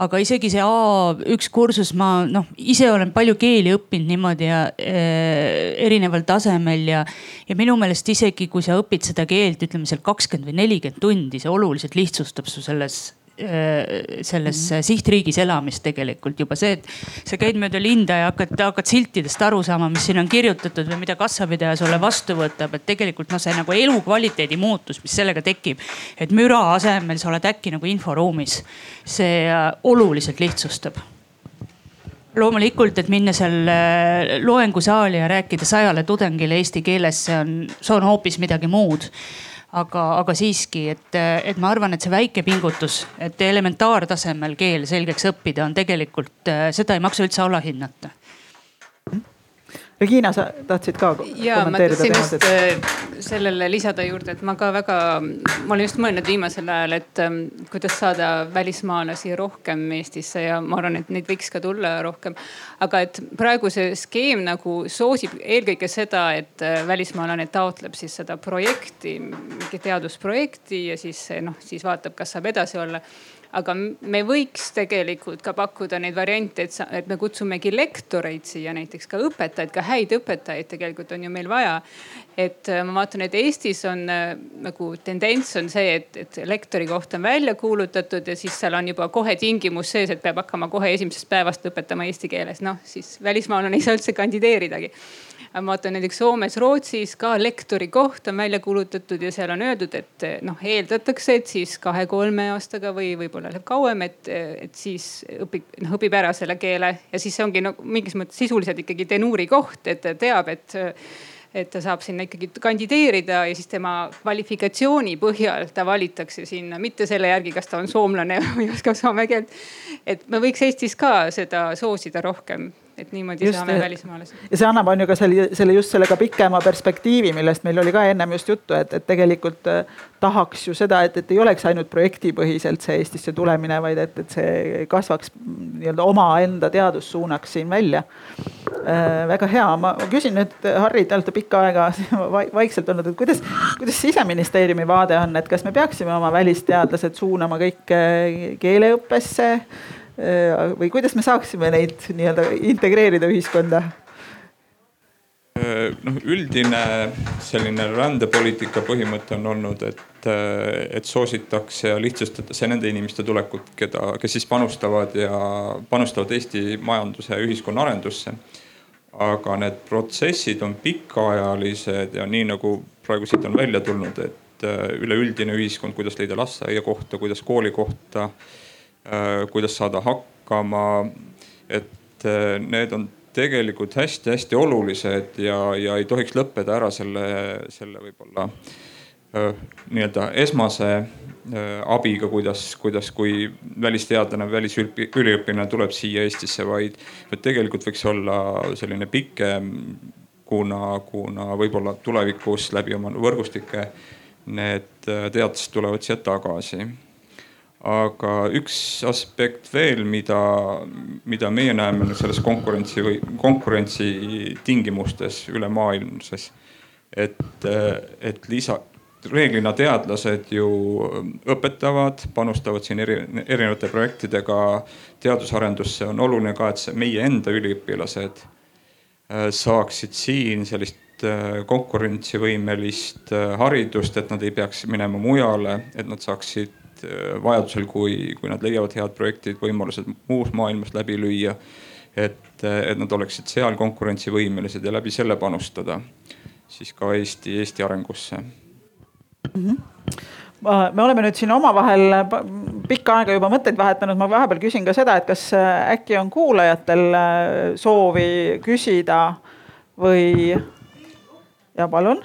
[SPEAKER 6] aga isegi see A1 kursus, ma noh, ise olen palju keeli õppinud niimoodi ja eh, erineval tasemel ja, ja minu meelest isegi kui sa õpid seda keelt, ütleme seal kakskümmend või nelikümmend tundi, see oluliselt lihtsustab su selles äh, selles mm -hmm. sihtriigis elamist tegelikult. Juba see, et sa käid mööda linda ja hakkad, hakkad siltidest aru saama, mis siin on kirjutatud või mida kassapidaja sulle vastu võtab, et tegelikult noh, see nagu elukvaliteedi muutus, mis sellega tekib. et müra asemel sa oled äkki nagu inforuumis, see äh, oluliselt lihtsustab. Loomulikult, et minna seal äh, loengusaali ja rääkida sajale tudengile eesti keeles, see on, see on hoopis midagi muud aga, aga siiski, et, et ma arvan, et see väike pingutus, et elementaartasemel keel selgeks õppida, on tegelikult, seda ei maksa üldse alahinnata
[SPEAKER 2] Regina, sa tahtsid ka
[SPEAKER 5] ja, kommenteerida teemat? just äh, sellele lisada juurde, et ma ka väga, ma olen just mõelnud viimasel ajal, et ähm, kuidas saada välismaalasi rohkem Eestisse ja ma arvan, et neid võiks ka tulla rohkem. aga et praegu see skeem nagu soosib eelkõige seda, et äh, välismaalane taotleb siis seda projekti, mingit teadusprojekti ja siis noh, siis vaatab, kas saab edasi olla aga me võiks tegelikult ka pakkuda neid variante, et, et me kutsumegi lektoreid siia, näiteks ka õpetajaid, ka häid õpetajaid tegelikult on ju meil vaja. et äh, ma vaatan, et Eestis on äh, nagu tendents on see, et, et lektori koht on välja kuulutatud ja siis seal on juba kohe tingimus sees, et peab hakkama kohe esimesest päevast õpetama eesti keeles. noh, siis välismaalane ei saa üldse kandideeridagi ma vaatan näiteks Soomes, Rootsis ka lektori koht on välja kuulutatud ja seal on öeldud, et noh, eeldatakse, et siis kahe-kolme aastaga või võib-olla läheb kauem, et, et siis õpib, noh õpib ära selle keele. Ja siis see ongi nagu mingis mõttes sisuliselt ikkagi tenuuri koht, et ta teab, et et ta saab sinna ikkagi kandideerida ja siis tema kvalifikatsiooni põhjal ta valitakse sinna, mitte selle järgi, kas ta on soomlane *laughs* või oskab soome keelt. et me võiks Eestis ka seda soosida rohkem et niimoodi just, saame välismaalasi.
[SPEAKER 2] ja see annab, on ju ka selle, selle just selle ka pikema perspektiivi, millest meil oli ka ennem just juttu, et, et tegelikult äh, tahaks ju seda, et, et ei oleks ainult projektipõhiselt see Eestisse tulemine, vaid et, et see kasvaks nii-öelda omaenda teadussuunaks siin välja äh,. väga hea, ma küsin nüüd, Harri, te olete pikka aega *laughs* vaikselt olnud, et kuidas, kuidas siseministeeriumi vaade on, et kas me peaksime oma välisteadlased suunama kõik äh, keeleõppesse või kuidas me saaksime neid nii-öelda integreerida ühiskonda?
[SPEAKER 7] Äh, noh, üldine selline rändepoliitika põhimõte on olnud, et, äh, et soositakse ja lihtsustatakse nende inimeste tulekut, keda, kes siis panustavad ja panustavad Eesti majanduse ja ühiskonna arendusse. aga need protsessid on pikaajalised ja nii nagu praegu siit on välja tulnud, et üleüldine ühiskond, kuidas leida lasteaiakohta, kuidas koolikohta Äh, kuidas saada hakkama. et äh, need on tegelikult hästi-hästi olulised ja, ja ei tohiks lõppeda ära selle, selle võib-olla äh, nii-öelda esmase abiga, kuidas, kuidas, kui välisteadlane, välisüliõpilane tuleb siia Eestisse, vaid tegelikult võiks olla selline pikem, kuna, kuna võib-olla tulevikus läbi oma võrgustike need teadlased tulevad siia tagasi aga üks aspekt veel, mida, mida meie näeme selles konkurentsi või konkurentsi tingimustes ülemaailmses. et, et lisa, reeglina teadlased ju õpetavad, panustavad siin eri, erinevate projektidega teadusarendusse. on oluline ka, et see meie enda üliõpilased äh, saaksid siin sellist äh, konkurentsivõimelist äh, haridust, et nad ei peaks minema mujale, et nad saaksid Äh, vajadusel, kui, kui nad leiavad head projektid, võimalused muus maailmas läbi lüüa. et, et nad oleksid seal konkurentsivõimelised ja läbi selle panustada siis ka Eesti, Eesti arengusse
[SPEAKER 2] me oleme nüüd siin omavahel pikka aega juba mõtteid vahetanud, ma vahepeal küsin ka seda, et kas äkki on kuulajatel soovi küsida või ja palun.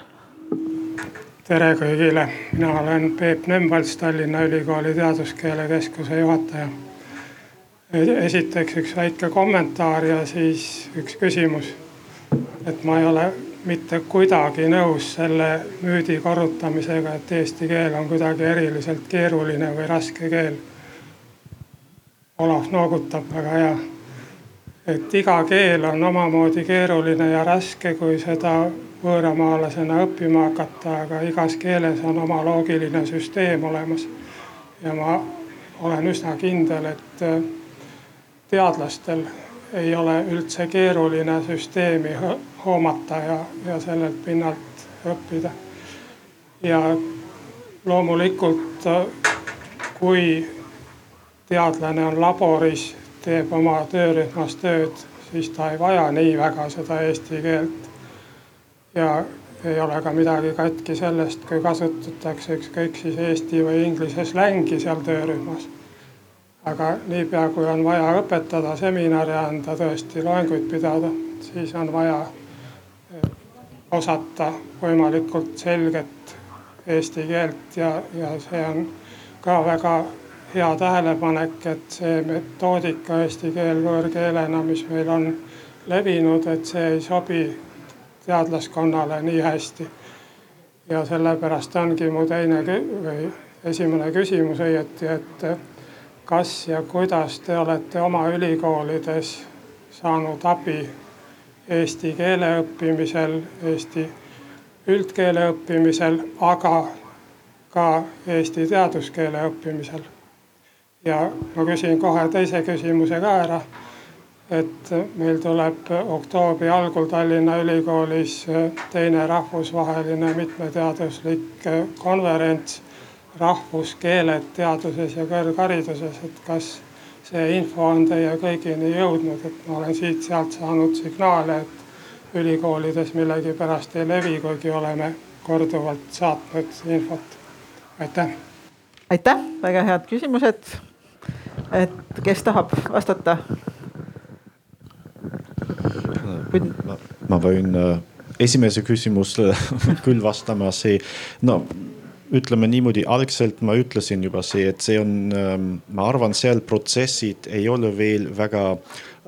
[SPEAKER 8] Tere kõigile, mina olen Peep Nemvalts, Tallinna Ülikooli Teaduskeele Keskuse juhataja. esiteks üks väike kommentaar ja siis üks küsimus. et ma ei ole mitte kuidagi nõus selle müüdi korrutamisega, et eesti keel on kuidagi eriliselt keeruline või raske keel. Olav noogutab, väga hea. et iga keel on omamoodi keeruline ja raske, kui seda võõramaalasena õppima hakata, aga igas keeles on oma loogiline süsteem olemas. ja ma olen üsna kindel, et äh, teadlastel ei ole üldse keeruline süsteemi hoomata ja, ja sellelt pinnalt õppida. ja loomulikult, äh, kui teadlane on laboris, teeb oma töörühmas tööd, siis ta ei vaja nii väga seda eesti keelt ja ei ole ka midagi katki sellest, kui kasutatakse ükskõik siis eesti või inglise slängi seal töörühmas. aga niipea, kui on vaja õpetada seminare anda, tõesti loenguid pidada, siis on vaja eh, osata võimalikult selget eesti keelt ja, ja see on ka väga hea tähelepanek, et see metoodika eesti keel võõrkeelena, mis meil on levinud, et see ei sobi teadlaskonnale nii hästi. ja sellepärast ongi mu teine või esimene küsimus õieti, et kas ja kuidas te olete oma ülikoolides saanud abi eesti keele õppimisel, eesti üldkeele õppimisel, aga ka eesti teaduskeele õppimisel. ja ma küsin kohe teise küsimuse ka ära et meil tuleb oktoobri algul Tallinna Ülikoolis teine rahvusvaheline mitmeteaduslik konverents rahvuskeeled teaduses ja kõrghariduses, et kas see info on teie kõigini jõudnud, et ma olen siit-sealt saanud signaale, et ülikoolides millegipärast ei levi, kuigi oleme korduvalt saatnud infot. aitäh.
[SPEAKER 2] aitäh, väga head küsimused. et kes tahab vastata?
[SPEAKER 3] Ma, ma võin äh, esimese küsimusele *laughs* küll vastama, see no ütleme niimoodi, algselt ma ütlesin juba see, et see on, ähm, ma arvan, seal protsessid ei ole veel väga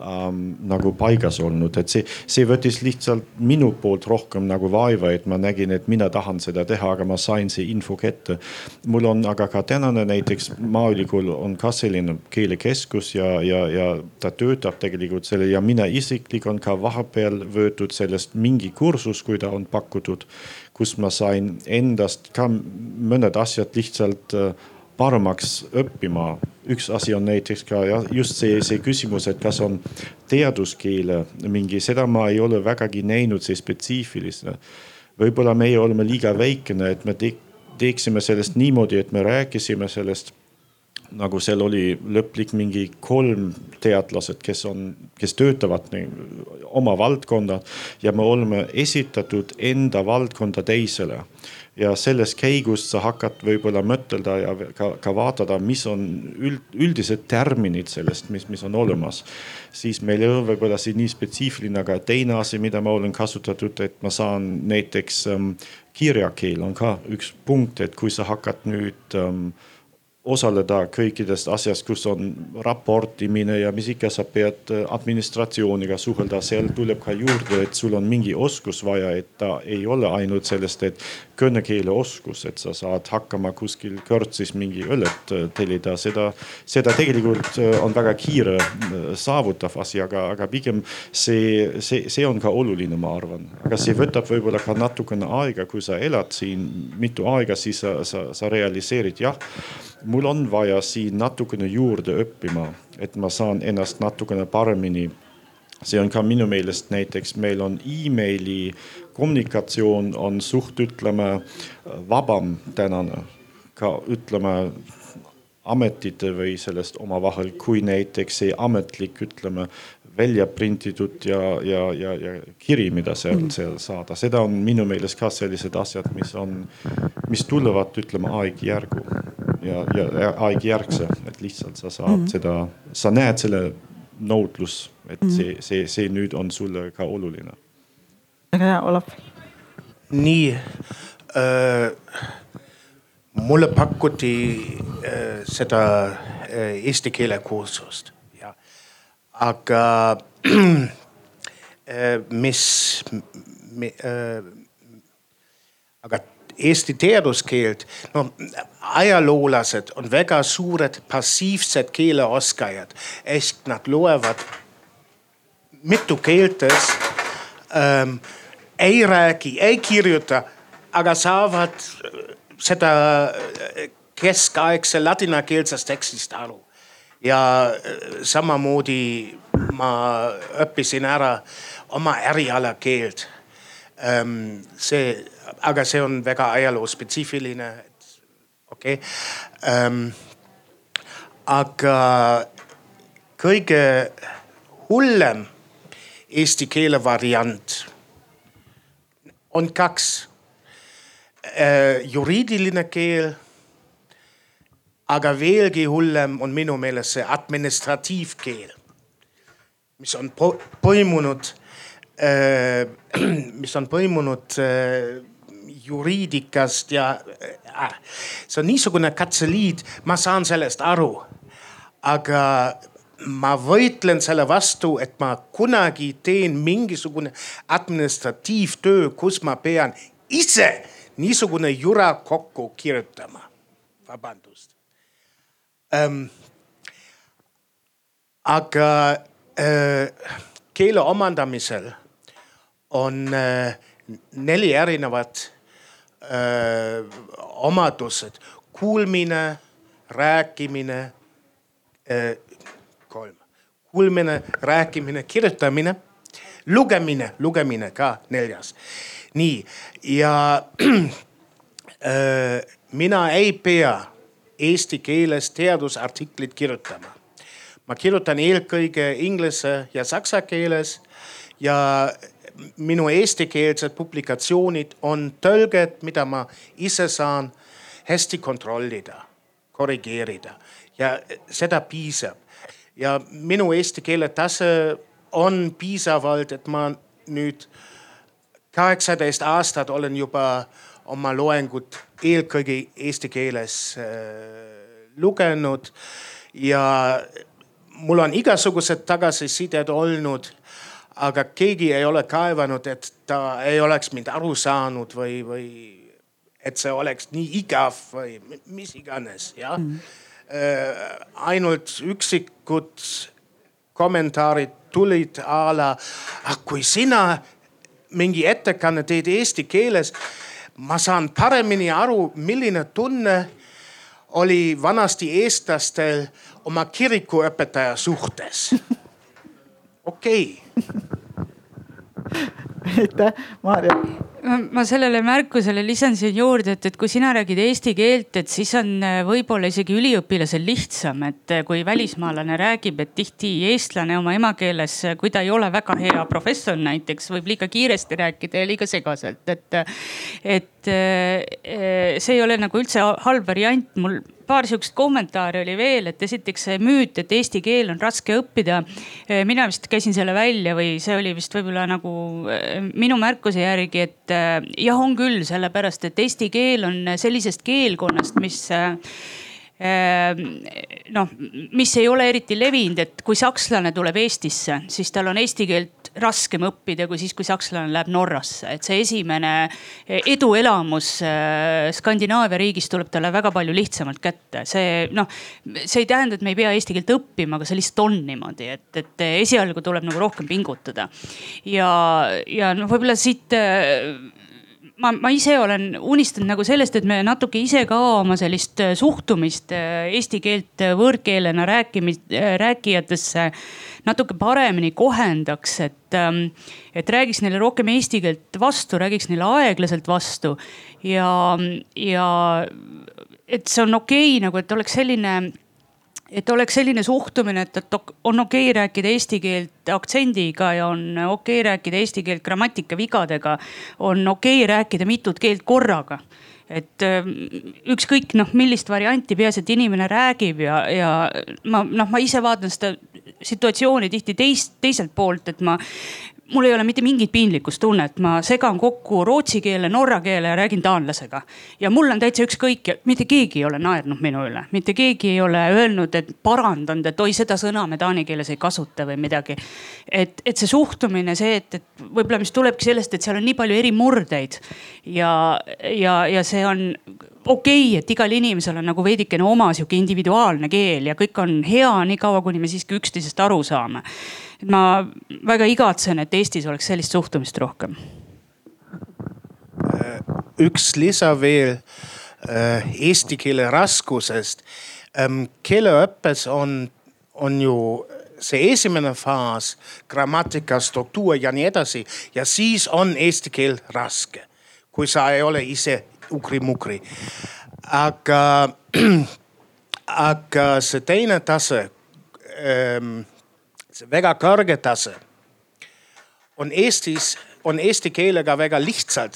[SPEAKER 3] ähm, nagu paigas olnud, et see, see võttis lihtsalt minu poolt rohkem nagu vaeva, et ma nägin, et mina tahan seda teha, aga ma sain see info kätte. mul on aga ka tänane näiteks Maaülikool on ka selline keelekeskus ja, ja, ja ta töötab tegelikult selle ja mina isiklik on ka vahepeal võetud sellest mingi kursus, kui ta on pakutud, kus ma sain endast ka mõned asjad lihtsalt äh, paremaks õppima. üks asi on näiteks ka just see, see küsimus, et kas on teaduskeele mingi, seda ma ei ole vägagi näinud, see spetsiifiline. võib-olla meie oleme liiga väikene, et me te teeksime sellest niimoodi, et me rääkisime sellest nagu seal oli lõplik mingi kolm teadlased, kes on, kes töötavad nii, oma valdkonda ja me oleme esitatud enda valdkonda teisele ja selles käigus sa hakkad võib-olla mõtelda ja ka, ka vaadata, mis on üld, üldised terminid sellest, mis, mis on olemas. siis meil ei ole võib-olla see nii spetsiifiline, aga teine asi, mida ma olen kasutatud, et ma saan näiteks ähm, kirjakeel on ka üks punkt, et kui sa hakkad nüüd ähm, osaleda kõikidest asjast, kus on raportimine ja mis ikka, sa pead äh, administratsiooniga suhelda, seal tuleb ka juurde, et sul on mingi oskus vaja, et ta ei ole ainult sellest, et kõnekeele oskus, et sa saad hakkama kuskil kõrtsis mingi õllet äh, tellida, seda, seda tegelikult äh, on väga kiire saavutav asi, aga, aga pigem see, see, see on ka oluline, ma arvan. aga see võtab võib-olla ka natukene aega, kui sa elad siin mitu aega, siis sa, sa, sa realiseerid jah mul on vaja siin natukene juurde õppima, et ma saan ennast natukene paremini. see on ka minu meelest näiteks meil on emaili kommunikatsioon on suht ütleme vabam tänane ka ütleme ametite või sellest omavahel, kui näiteks see ametlik, ütleme, välja printitud ja, ja, ja, ja kiri, mida seal mm., seal saada, seda on minu meelest ka sellised asjad, mis on, mis tulevad, ütleme aegjärgu ja, ja aegjärgse, et lihtsalt sa saad mm. seda, sa näed selle nõudlus, et mm. see, see, see nüüd on sulle ka oluline.
[SPEAKER 2] Väga hea, Olav.
[SPEAKER 4] nii äh, mulle pakuti äh, seda äh, eesti keele kursust aga *clears throat* äh, mis mi,, äh, aga eesti teaduskeelt, no ajaloolased on väga suured passiivsed keeleoskajad ehk nad loevad mitu keeltes ähm,, ei räägi, ei kirjuta, aga saavad seda keskaegse ladinakeelsest tekstist aru ja äh, samamoodi ma õppisin ära oma erialakeelt. Ähm, see, aga see on väga ajaloospetsiifiline, okei okay.. Ähm, aga kõige hullem eesti keele variant on kaks. Äh, juriidiline keel aga veelgi hullem on minu meelest see administratiivkeel, mis on põimunud äh,, *clears throat* mis on põimunud äh, juriidikast ja äh, see on niisugune katseliit, ma saan sellest aru. aga ma võitlen selle vastu, et ma kunagi teen mingisugune administratiivtöö, kus ma pean ise niisugune jura kokku kirjutama. vabandust ähm,. aga äh, keele omandamisel on äh, neli erinevat äh, omadused, kuulmine, rääkimine äh,, kuulmine, rääkimine, kirjutamine, lugemine, lugemine ka neljas. nii ja *clears throat* äh, mina ei pea eesti keeles teadusartiklit kirjutama. ma kirjutan eelkõige inglise ja saksa keeles ja minu eestikeelsed publikatsioonid on tõlged, mida ma ise saan hästi kontrollida, korrigeerida ja seda piisab. Ja minu eesti keele tase on piisavalt, et ma nüüd kaheksateist aastat olen juba oma loengut eelkõige eesti keeles äh, lugenud ja mul on igasugused tagasisided olnud, aga keegi ei ole kaevanud, et ta ei oleks mind aru saanud või, või et see oleks nii igav või mis iganes, jah mm. Äh,. ainult üksikud kommentaarid tulid a la, ah kui sina mingi ettekanne teed eesti keeles ma saan paremini aru, milline tunne oli vanasti eestlastel oma kirikuõpetaja suhtes. *laughs* okei okay.
[SPEAKER 2] aitäh, Maarja
[SPEAKER 6] ma sellele märkusele lisan siia juurde, et, et kui sina räägid eesti keelt, et siis on äh, võib-olla isegi üliõpilasel lihtsam, et äh, kui välismaalane räägib, et tihti eestlane oma emakeeles, äh, kui ta ei ole väga hea professor näiteks, võib liiga kiiresti rääkida ja liiga segaselt, et, et see ei ole nagu üldse halb variant. mul paar sihukest kommentaari oli veel, et esiteks see müüt, et eesti keel on raske õppida. mina vist käisin selle välja või see oli vist võib-olla nagu minu märkuse järgi, et jah, on küll, sellepärast et eesti keel on sellisest keelkonnast, mis noh, mis ei ole eriti levinud, et kui sakslane tuleb Eestisse, siis tal on eesti keelt raskem õppida kui siis, kui sakslane läheb Norrasse, et see esimene eduelamus äh, Skandinaavia riigis tuleb talle väga palju lihtsamalt kätte. see noh, see ei tähenda, et me ei pea eesti keelt õppima, aga see lihtsalt on niimoodi, et, et esialgu tuleb nagu rohkem pingutada. ja, ja noh, võib-olla siit äh, ma, ma ise olen unistanud nagu sellest, et me natuke ise ka oma sellist suhtumist äh, eesti keelt võõrkeelena rääkimist, rääkijatesse natuke paremini kohendaks, et, ähm, et räägiks neile rohkem eesti keelt vastu, räägiks neile aeglaselt vastu ja, ja et see on okei okay, nagu, et oleks selline et oleks selline suhtumine, et, et on okei okay rääkida eesti keelt aktsendiga ja on okei okay rääkida eesti keelt grammatikavigadega. on okei okay rääkida mitut keelt korraga et ähm, ükskõik noh, millist varianti, peaasi, et inimene räägib ja, ja ma noh, ma ise vaatan seda situatsiooni tihti teist, teiselt poolt, et ma mul ei ole mitte mingit piinlikkustunnet, ma segan kokku rootsi keele, norra keele ja räägin taanlasega. ja mul on täitsa ükskõik ja mitte keegi ei ole naernud minu üle, mitte keegi ei ole öelnud, et parandanud, et oi, seda sõna me taani keeles ei kasuta või midagi. et, et see suhtumine, see, et, et võib-olla, mis tulebki sellest, et seal on nii palju eri murdeid ja, ja, ja see on okei okay,, et igal inimesel on nagu veidikene oma sihuke individuaalne keel ja kõik on hea, niikaua kuni me siiski üksteisest aru saame et ma väga igatsen, et Eestis oleks sellist suhtumist rohkem.
[SPEAKER 4] Äh, üks lisa veel äh, eesti keele raskusest. Ähm, keeleõppes on, on ju see esimene faas, grammatika, struktuur ja nii edasi ja siis on eesti keel raske, kui sa ei ole ise ukri-mukri. aga, *clears throat* aga see teine tase ähm, see väga kõrge tase on Eestis, on eesti keelega väga lihtsalt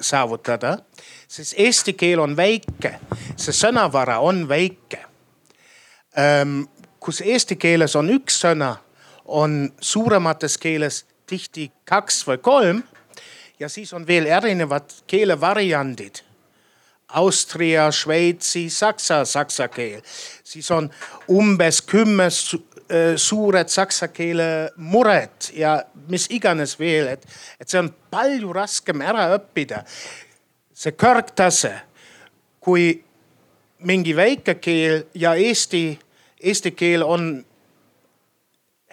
[SPEAKER 4] saavutada, sest eesti keel on väike, see sõnavara on väike. Kus eesti keeles on üks sõna, on suuremates keeles tihti kaks või kolm ja siis on veel erinevad keelevariandid. Austria, Šveitsi, Saksa, saksa keel, siis on umbes kümme suured saksa keele mured ja mis iganes veel, et, et see on palju raskem ära õppida. see kõrgtase, kui mingi väike keel ja eesti, eesti keel on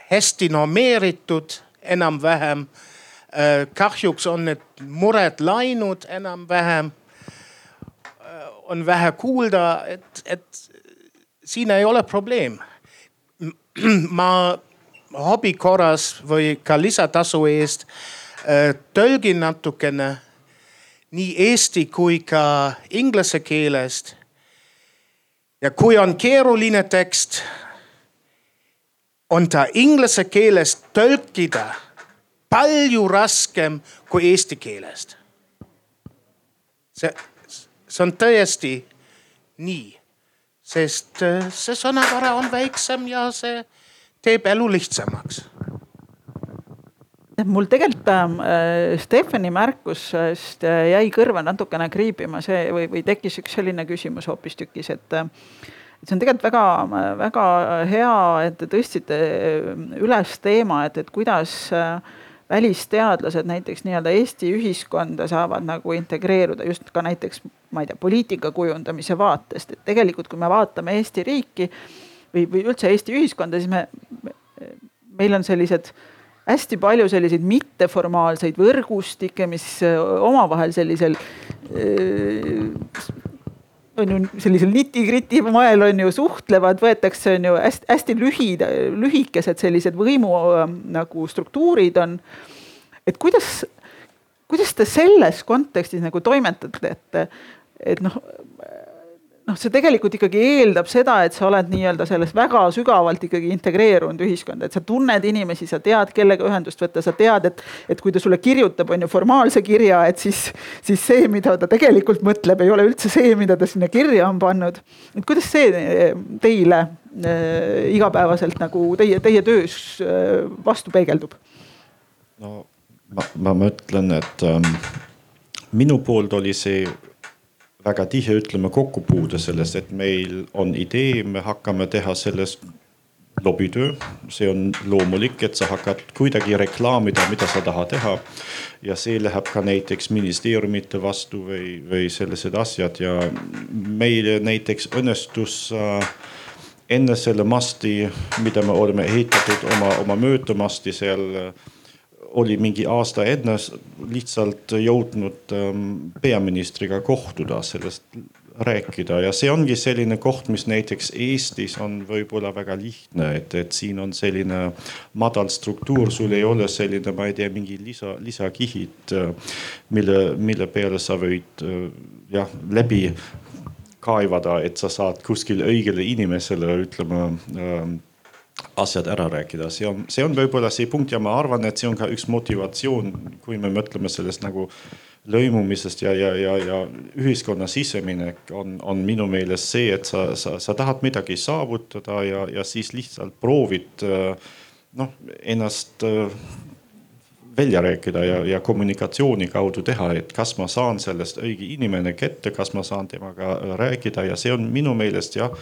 [SPEAKER 4] hästi normeeritud enam-vähem. Äh, kahjuks on need mured läinud enam-vähem. Äh, on vähe kuulda, et, et siin ei ole probleem *clears throat* ma hobi korras või ka lisatasu eest äh, tõlgin natukene nii eesti kui ka inglise keelest. ja kui on keeruline tekst, on ta inglise keelest tõlkida palju raskem kui eesti keelest. see, see on tõesti nii sest äh, see sõnavara on väiksem ja see teeb elu lihtsamaks.
[SPEAKER 2] Mul tegelikult äh, Stefani märkusest äh, jäi kõrva natukene kriipima see või, või tekkis üks selline küsimus hoopistükkis, et äh, see on tegelikult väga-väga hea, et te tõstsite üles teema, et, et kuidas äh, välisteadlased näiteks nii-öelda Eesti ühiskonda saavad nagu integreeruda just ka näiteks, ma ei tea, poliitika kujundamise vaatest, et tegelikult, kui me vaatame Eesti riiki või, või üldse Eesti ühiskonda, siis me, meil on sellised hästi palju selliseid mitteformaalseid võrgustikke, mis omavahel sellisel on ju sellisel niti-kriti moel on ju suhtlevad, võetakse, on ju hästi-hästi lühid, lühikesed sellised võimu nagu struktuurid on. et kuidas, kuidas te selles kontekstis nagu toimetate, et, et noh noh, see tegelikult ikkagi eeldab seda, et sa oled nii-öelda selles väga sügavalt ikkagi integreerunud ühiskonda, et sa tunned inimesi, sa tead, kellega ühendust võtta, sa tead, et, et kui ta sulle kirjutab, on ju formaalse kirja, et siis, siis see, mida ta tegelikult mõtleb, ei ole üldse see, mida ta sinna kirja on pannud. et kuidas see eh, teile äh, igapäevaselt nagu teie, teie töös äh, vastu peegeldub?
[SPEAKER 3] no ma, ma mõtlen, et ähm, minu poolt oli see väga tihe, ütleme, kokkupuude sellest, et meil on idee, me hakkame teha sellest lobitöö, see on loomulik, et sa hakkad kuidagi reklaamida, mida sa tahad teha. ja see läheb ka näiteks ministeeriumite vastu või, või sellised asjad ja meil näiteks õnnestus äh, enne selle masti, mida me oleme ehitatud oma, oma möödamasti seal äh, oli mingi aasta enne lihtsalt jõudnud ähm, peaministriga kohtuda, sellest rääkida. Ja see ongi selline koht, mis näiteks Eestis on võib-olla väga lihtne, et, et siin on selline madal struktuur, sul ei ole selline, ma ei tea, mingi lisa, lisakihid, mille, mille peale sa võid jah, läbi kaevada, et sa saad kuskil õigele inimesele ütlema ähm, asjad ära rääkida, see on, see on võib-olla see punkt ja ma arvan, et see on ka üks motivatsioon, kui me mõtleme sellest nagu lõimumisest ja, ja, ja, ja ühiskonna siseminek on, on minu meelest see, et sa, sa, sa tahad midagi saavutada ja, ja siis lihtsalt proovid noh, ennast välja rääkida ja, ja kommunikatsiooni kaudu teha, et kas ma saan sellest õige inimene kätte, kas ma saan temaga rääkida ja see on minu meelest jah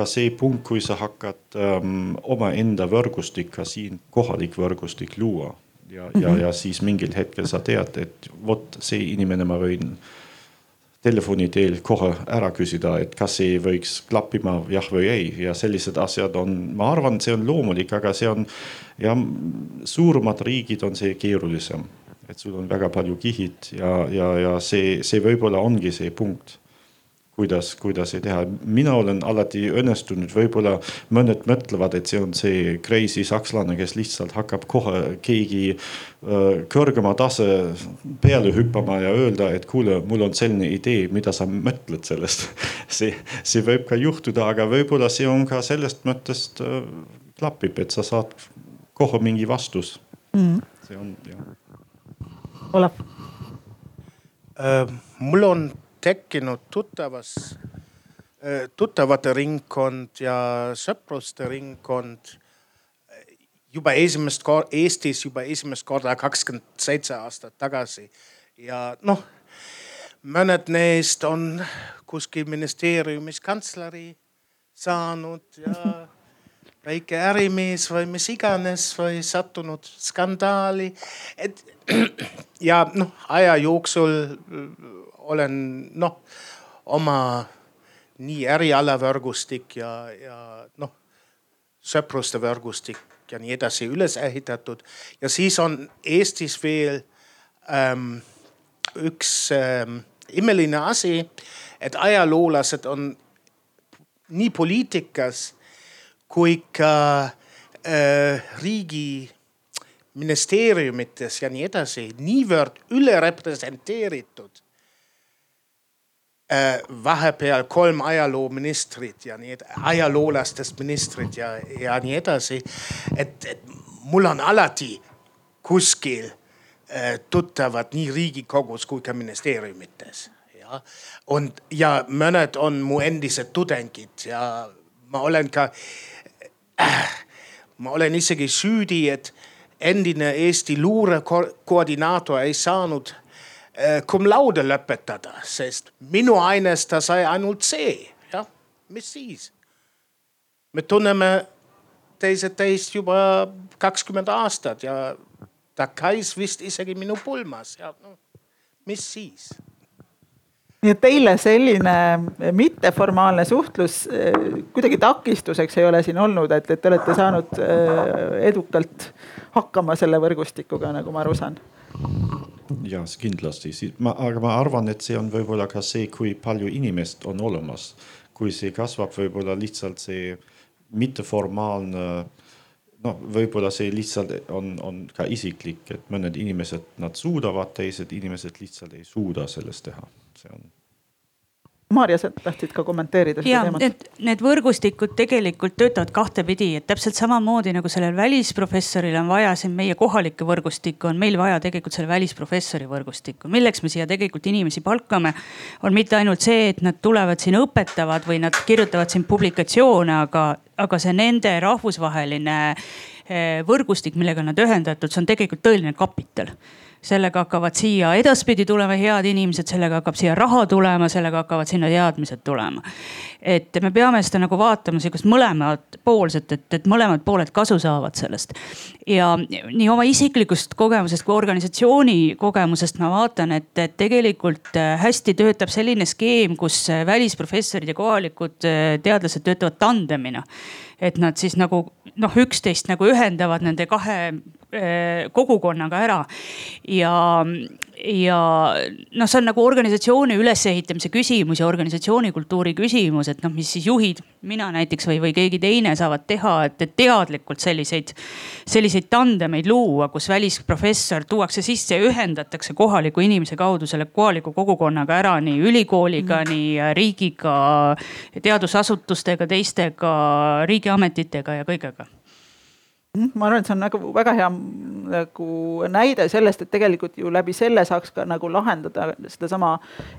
[SPEAKER 3] ka see punkt, kui sa hakkad ähm, omaenda võrgustik ka siin kohalik võrgustik luua ja mm, -hmm. ja, mhm. ja siis mingil hetkel sa tead, et vot see inimene ma võin telefoni teel kohe ära küsida, et kas see võiks klappima jah või ei ja sellised asjad on, ma arvan, see on loomulik, aga see on ja suuremad riigid on see keerulisem, et sul on väga palju kihid ja, ja, ja see, see võib-olla ongi see punkt kuidas, kuidas ei teha. mina olen alati õnnestunud, võib-olla mõned mõtlevad, et see on see crazy sakslane, kes lihtsalt hakkab kohe keegi kõrgema tase peale hüppama ja öelda, et kuule, mul on selline idee, mida sa mõtled sellest *laughs* see, see võib ka juhtuda, aga võib-olla see on ka sellest mõttest klapib, et sa saad kohe mingi vastus mm.. see on jah.
[SPEAKER 2] Olev
[SPEAKER 4] uh,. mul on tekkinud tuttavas, tuttavate ringkond ja sõpruste ringkond juba esimest korda, Eestis juba esimest korda kakskümmend seitse aastat tagasi. ja noh, mõned neist on kuskil ministeeriumis kantsleri saanud ja *laughs* väike ärimees või mis iganes või sattunud skandaali. et *clears throat* ja noh, aja jooksul olen noh, oma nii ärialavõrgustik ja, ja noh, sõpruste võrgustik ja nii edasi üles ehitatud. ja siis on Eestis veel ähm, üks ähm, imeline asi, et ajaloolased on nii poliitikas kui ka äh, riigi ministeeriumites ja nii edasi niivõrd ülerepresenteeritud äh, vahepeal kolm ajalooministrit ja nii edasi, ajaloolastest ministrit ja, ja nii edasi. et, et mul on alati kuskil äh, tuttavad nii Riigikogus kui ka ministeeriumites ja on ja mõned on mu endised tudengid ja ma olen ka äh,, ma olen isegi süüdi, et endine Eesti luurekoordinaator ei saanud Äh, cum laude lõpetada, sest minu aines ta sai ainult C, jah, mis siis? me tunneme teised teist juba kakskümmend aastat ja ta käis vist isegi minu pulmas ja no, mis siis?
[SPEAKER 2] nii et teile selline mitteformaalne suhtlus äh, kuidagi takistuseks ei ole siin olnud, et, et te olete saanud äh, edukalt hakkama selle võrgustikuga, nagu ma aru saan?
[SPEAKER 3] Ja kindlasti, ma, aga ma arvan, et see on võib-olla ka see, kui palju inimest on olemas. kui see kasvab, võib-olla lihtsalt see mitteformaalne noh, võib-olla see lihtsalt on, on ka isiklik, et mõned inimesed, nad suudavad, teised inimesed lihtsalt ei suuda sellest teha, see on
[SPEAKER 2] Maarja, sa tahtsid ka kommenteerida seda
[SPEAKER 6] ja, teemat? et need võrgustikud tegelikult töötavad kahtepidi, et täpselt samamoodi nagu sellel välisprofessoril on vaja siin meie kohalikke võrgustikku, on meil vaja tegelikult selle välisprofessori võrgustikku. milleks me siia tegelikult inimesi palkame, on mitte ainult see, et nad tulevad siin õpetavad või nad kirjutavad siin publikatsioone, aga, aga see nende rahvusvaheline eh, võrgustik, millega nad ühendatud, see on tegelikult tõeline kapital sellega hakkavad siia edaspidi tulema head inimesed, sellega hakkab siia raha tulema, sellega hakkavad sinna teadmised tulema. et me peame seda nagu vaatama sihukest mõlemat poolset, et, et mõlemad pooled kasu saavad sellest. ja nii oma isiklikust kogemusest kui organisatsiooni kogemusest ma vaatan, et, et tegelikult äh, hästi töötab selline skeem, kus äh, välisprofessorid ja kohalikud äh, teadlased töötavad tandemina et nad siis nagu noh, üksteist nagu ühendavad nende kahe kogukonnaga ära. ja, ja noh, see on nagu organisatsiooni ülesehitamise küsimus ja organisatsiooni kultuuri küsimus, et noh, mis siis juhid, mina näiteks või, või keegi teine saavad teha, et, et teadlikult selliseid, selliseid tandemeid luua, kus välisprofessor tuuakse sisse ja ühendatakse kohaliku inimese kaudu selle kohaliku kogukonnaga ära nii ülikooliga mm., nii riigiga, teadusasutustega, teistega riigiametitega ja kõigega
[SPEAKER 2] ma arvan, et see on nagu väga hea nagu näide sellest, et tegelikult ju läbi selle saaks ka nagu lahendada sedasama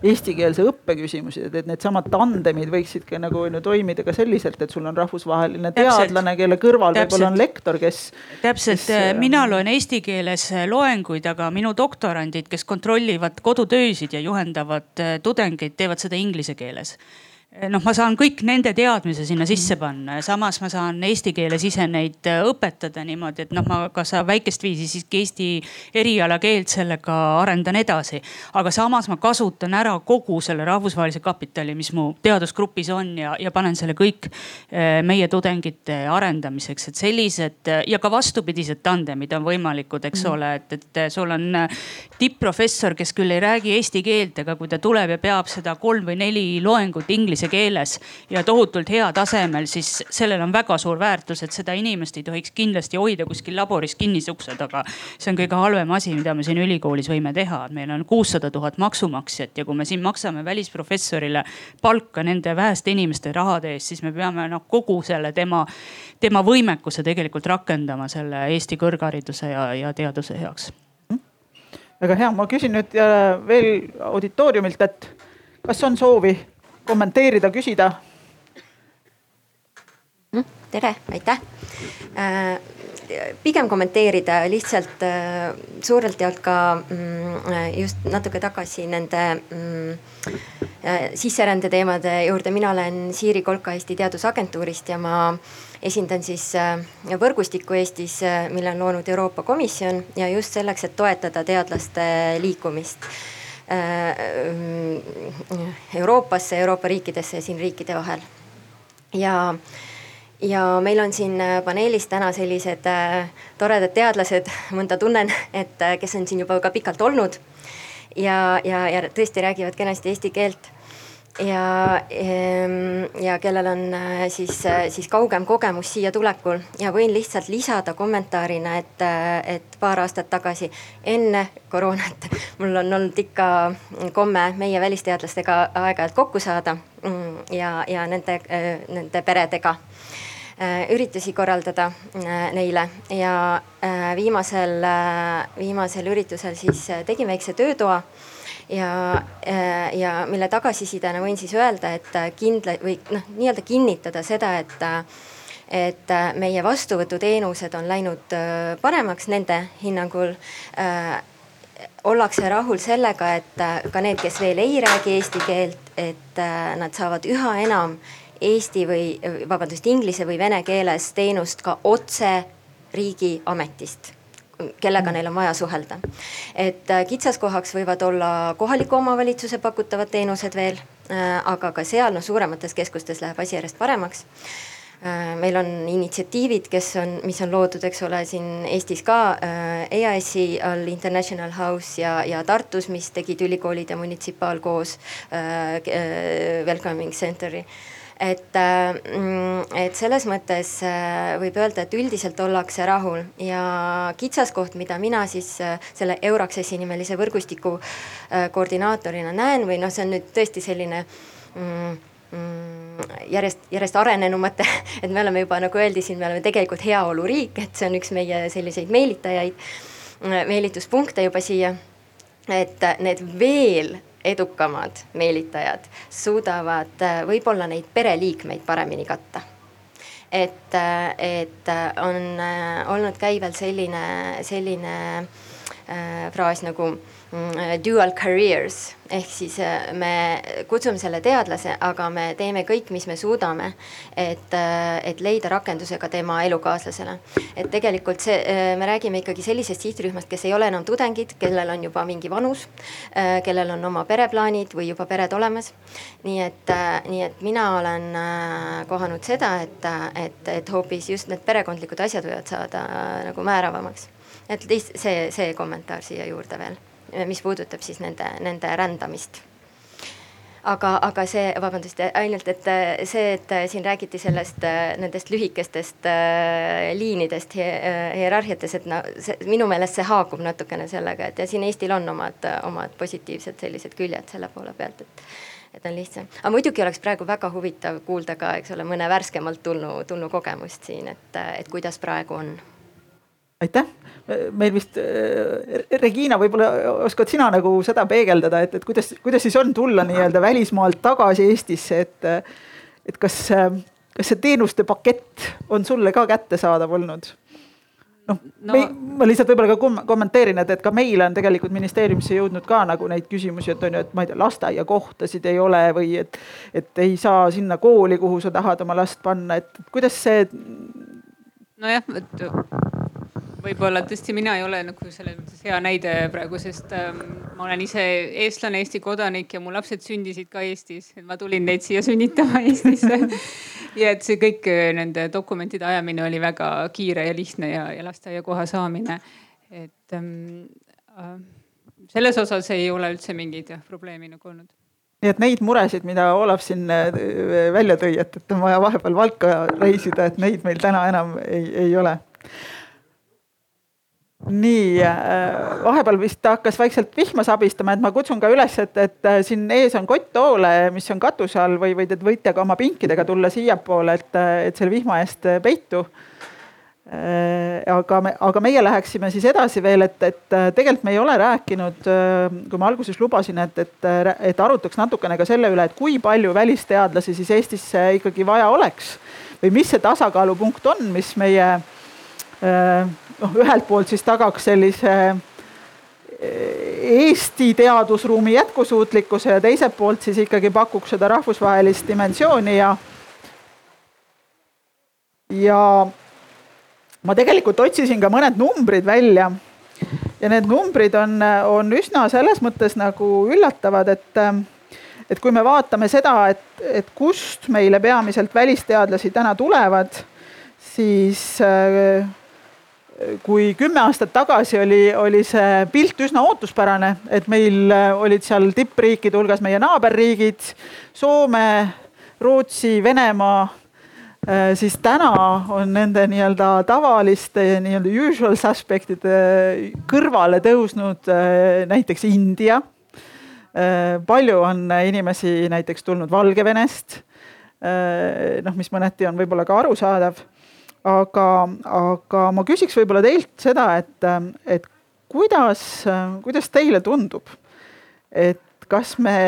[SPEAKER 2] eestikeelse õppe küsimusi, et, et needsamad tandemid võiksid ka nagu on ju toimida ka selliselt, et sul on rahvusvaheline teadlane, kelle kõrval võib-olla on lektor, kes.
[SPEAKER 6] täpselt, äh, mina loen eesti keeles äh, loenguid, aga minu doktorandid, kes kontrollivad kodutöösid ja juhendavad äh, tudengeid, teevad seda inglise keeles noh, ma saan kõik nende teadmise sinna sisse panna ja samas ma saan eesti keele siseneid äh, õpetada niimoodi, et noh, ma ka sa väikest viisi siiski eesti erialakeelt sellega arendan edasi. aga samas ma kasutan ära kogu selle rahvusvahelise kapitali, mis mu teadusgrupis on ja, ja panen selle kõik äh, meie tudengite arendamiseks, et sellised ja ka vastupidised tandemid on võimalikud, eks mm. ole, et, et sul on tipp-professor, kes küll ei räägi eesti keelt, aga kui ta tuleb ja peab seda kolm või neli loengut inglise inglise keeles ja tohutult hea tasemel, siis sellel on väga suur väärtus, et seda inimest ei tohiks kindlasti hoida kuskil laboris kinnise ukse taga. see on kõige halvem asi, mida me siin ülikoolis võime teha, et meil on kuussada tuhat maksumaksjat ja kui me siin maksame välisprofessorile palka nende väheste inimeste rahade eest, siis me peame noh kogu selle tema, tema võimekuse tegelikult rakendama selle Eesti kõrghariduse ja, ja teaduse heaks.
[SPEAKER 2] Väga hea, ma küsin nüüd veel auditooriumilt, et kas on soovi kommenteerida, küsida?
[SPEAKER 9] Hm, tere, aitäh. Äh, pigem kommenteerida lihtsalt äh, suurelt jaolt ka mm, just natuke tagasi nende mm, äh, sisserände teemade juurde. mina olen Siiri Kolka Eesti Teadusagentuurist ja ma esindan siis võrgustikku Eestis, mille on loonud Euroopa Komisjon ja just selleks, et toetada teadlaste liikumist Äh, Euroopasse, Euroopa riikidesse ja siin riikide vahel. ja, ja meil on siin paneelis täna sellised äh, toredad teadlased, *laughs* mõnda tunnen, et äh, kes on siin juba ka pikalt olnud. ja, ja, ja tõesti räägivad kenasti eesti keelt ja, ja kellel on äh, siis, äh, siis kaugem kogemus siia tulekul. Ja võin lihtsalt lisada kommentaarina, et, äh, et paar aastat tagasi enne koroonat *laughs* mul on olnud ikka komme meie välisteadlastega aeg-ajalt kokku saada mm, ja, ja nende, nende peredega üritusi korraldada neile. Ja viimasel, viimasel üritusel siis tegin väikse töötoa ja, äh, ja mille tagasisidena võin siis öelda, et äh, kindla- või noh, nii-öelda kinnitada seda, et äh, et meie vastuvõtuteenused on läinud paremaks nende hinnangul. Ollakse rahul sellega, et ka need, kes veel ei räägi eesti keelt, et nad saavad üha enam eesti või vabandust, inglise või vene keeles teenust ka otse riigiametist kellega neil on vaja suhelda. et äh, kitsaskohaks võivad olla kohaliku omavalitsuse pakutavad teenused veel, äh, aga ka seal noh, suuremates keskustes läheb asi järjest paremaks äh, meil on initsiatiivid, kes on, mis on loodud, eks ole, siin Eestis ka EAS-i all International House ja, ja Tartus, mis tegid ülikoolid ja munitsipaal koos äh, Welcoming Center'i et, mm, et selles mõttes äh, võib öelda, et üldiselt ollakse rahul ja kitsaskoht, mida mina siis äh, selle Euraccessi nimelise võrgustiku äh, koordinaatorina näen või noh, see on nüüd tõesti selline mm, mm, järjest, järjest arenenumate, *laughs* et me oleme juba nagu öeldi siin, me oleme tegelikult heaoluriik, et see on üks meie selliseid meelitajaid, meelituspunkte juba siia. et need veel edukamad meelitajad suudavad äh, võib-olla neid pereliikmeid paremini katta. et, äh, et äh, on olnud käivel selline, selline fraas nagu Mm, dual careers ehk siis äh, me kutsume selle teadlase, aga me teeme kõik, mis me suudame, et, äh, et leida rakendusega tema elukaaslasele. et tegelikult see, äh, me räägime ikkagi sellisest sihtrühmast, kes ei ole enam tudengid, kellel on juba mingi vanus, kellel on oma pereplaanid või juba pered olemas. nii et, nii et mina olen kohanud seda, et, et, et hoopis just need perekondlikud asjad võivad saada nagu määravamaks et lihtsalt see, see kommentaar siia juurde veel, mis puudutab siis nende, nende rändamist. Aga, aga see, vabandust, ainult, et äh, see, et äh, siin räägiti sellest, äh, nendest lühikestest liinidest hierarhiates, et no see minu meelest see haakub natukene sellega, et ja siin Eestil on omad, omad positiivsed sellised küljed selle poole pealt, et et on lihtsam, aga muidugi oleks praegu väga huvitav kuulda ka, eks ole, mõne värskemalt tulnu, tulnu kogemust siin, et, et kuidas praegu on
[SPEAKER 2] aitäh, meil vist äh, Regina, võib-olla oskad sina nagu seda peegeldada, et, et kuidas, kuidas siis on tulla nii-öelda välismaalt tagasi Eestisse, et, et kas, kas see teenuste pakett on sulle ka kättesaadav olnud? noh no. no., ma lihtsalt võib-olla ka kommenteerin, et, et ka meile on tegelikult ministeeriumisse jõudnud ka nagu neid küsimusi, et on ju, et ma ei tea, lasteaiakohtasid ei ole või et, et ei saa sinna kooli, kuhu sa tahad oma last panna, et kuidas see.
[SPEAKER 5] nojah, et võib-olla tõesti mina ei ole nagu selles mõttes hea näide praegu, sest ähm, ma olen ise eestlane, Eesti kodanik ja mu lapsed sündisid ka Eestis, et ma tulin neid siia sünnitama *laughs* Eestisse. Ja et see kõik äh, nende dokumentide ajamine oli väga kiire ja lihtne ja, ja lasteaiakoha saamine. et ähm, äh, selles osas ei ole üldse mingeid jah probleemi nagu olnud.
[SPEAKER 2] Nii et neid muresid, mida Olav siin äh, välja tõi, et, et on vaja vahepeal Valka reisida, et neid meil täna enam ei, ei ole nii, äh, vahepeal vist hakkas vaikselt vihma sabistama, et ma kutsun ka üles, et, et äh, siin ees on kott toole, mis on katuse all või, või te võite ka oma pinkidega tulla siiapoole, et, äh, et selle vihma eest peitu. aga me, aga meie läheksime siis edasi veel, et, et tegelikult me ei ole rääkinud, kui ma alguses lubasin, et, et, et arutaks natukene ka selle üle, et kui palju välisteadlasi siis Eestisse ikkagi vaja oleks või mis see tasakaalupunkt on, mis meie noh, ühelt poolt siis tagaks sellise eh, Eesti teadusruumi jätkusuutlikkuse ja teiselt poolt siis ikkagi pakuks seda rahvusvahelist dimensiooni ja. ja ma tegelikult otsisin ka mõned numbrid välja. ja need numbrid on, on üsna selles mõttes nagu üllatavad, et, et kui me vaatame seda, et, et kust meile peamiselt välisteadlasi täna tulevad, siis äh, kui kümme aastat tagasi oli, oli see pilt üsna ootuspärane, et meil äh, olid seal tippriikide hulgas meie naaberriigid, Soome, Rootsi, Venemaa, äh, siis täna on nende nii-öelda tavaliste nii-öelda usual suspect'ide kõrvale tõusnud äh, näiteks India. palju on inimesi näiteks tulnud Valgevenest. noh, mis mõneti on võib-olla ka arusaadav aga, aga ma küsiks võib-olla teilt seda, et, et kuidas, kuidas teile tundub, et kas me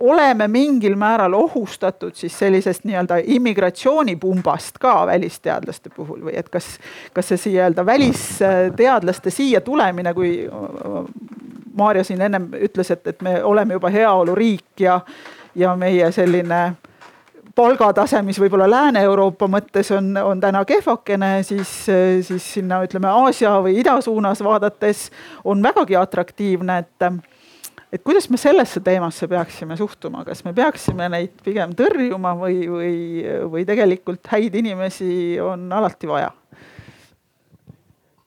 [SPEAKER 2] oleme mingil määral ohustatud siis sellisest nii-öelda immigratsioonipumbast ka välisteadlaste puhul või et kas, kas see nii-öelda välisteadlaste siia tulemine, kui Maarja siin ennem ütles, et, et me oleme juba heaoluriik ja, ja meie selline palgatase, mis võib-olla Lääne-Euroopa mõttes on, on täna kehvakene, siis, siis sinna ütleme Aasia või ida suunas vaadates on vägagi atraktiivne, et et kuidas me sellesse teemasse peaksime suhtuma, kas me peaksime neid pigem tõrjuma või, või, või tegelikult häid inimesi on alati vaja?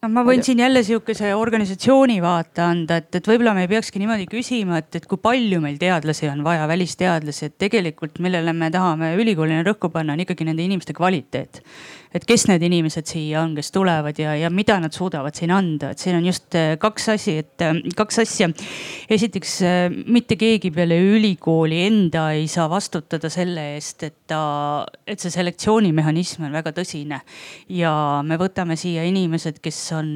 [SPEAKER 6] Ma võin siin jälle sihukese organisatsiooni vaate anda, et, et võib-olla me ei peakski niimoodi küsima, et, et kui palju meil teadlasi on vaja, välisteadlasi, et tegelikult millele me tahame ülikoolina rõhku panna, on ikkagi nende inimeste kvaliteet et kes need inimesed siia on, kes tulevad ja, ja mida nad suudavad siin anda, et siin on just äh, kaks asi, et äh, kaks asja. esiteks äh, mitte keegi peale ülikooli enda ei saa vastutada selle eest, et ta, et see selektsioonimehhanism on väga tõsine. Ja me võtame siia inimesed, kes on,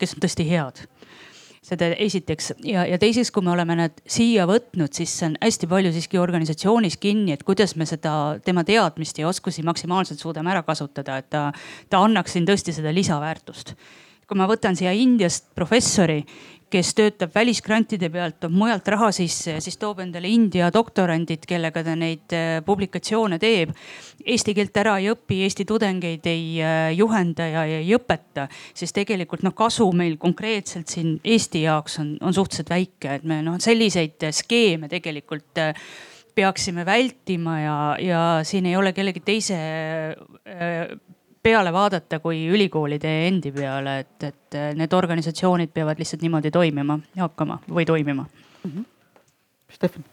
[SPEAKER 6] kes on tõesti head seda esiteks ja, ja teiseks, kui me oleme nad siia võtnud, siis see on hästi palju siiski organisatsioonis kinni, et kuidas me seda tema teadmist ja oskusi maksimaalselt suudame ära kasutada, et ta, ta annaks siin tõesti seda lisaväärtust kui ma võtan siia Indiast professori, kes töötab välisgrantide pealt, toob mujalt raha sisse ja siis toob endale India doktorandid, kellega ta neid äh, publikatsioone teeb. Eesti keelt ära ei õpi, Eesti tudengeid ei äh, juhenda ja ei õpeta, siis tegelikult noh, kasu meil konkreetselt siin Eesti jaoks on, on suhteliselt väike, et me noh, selliseid skeeme tegelikult äh, peaksime vältima ja, ja siin ei ole kellegi teise peale vaadata kui ülikoolide endi peale, et, et need organisatsioonid peavad lihtsalt niimoodi toimima ja hakkama või toimima mm. -hmm.
[SPEAKER 2] Stefan.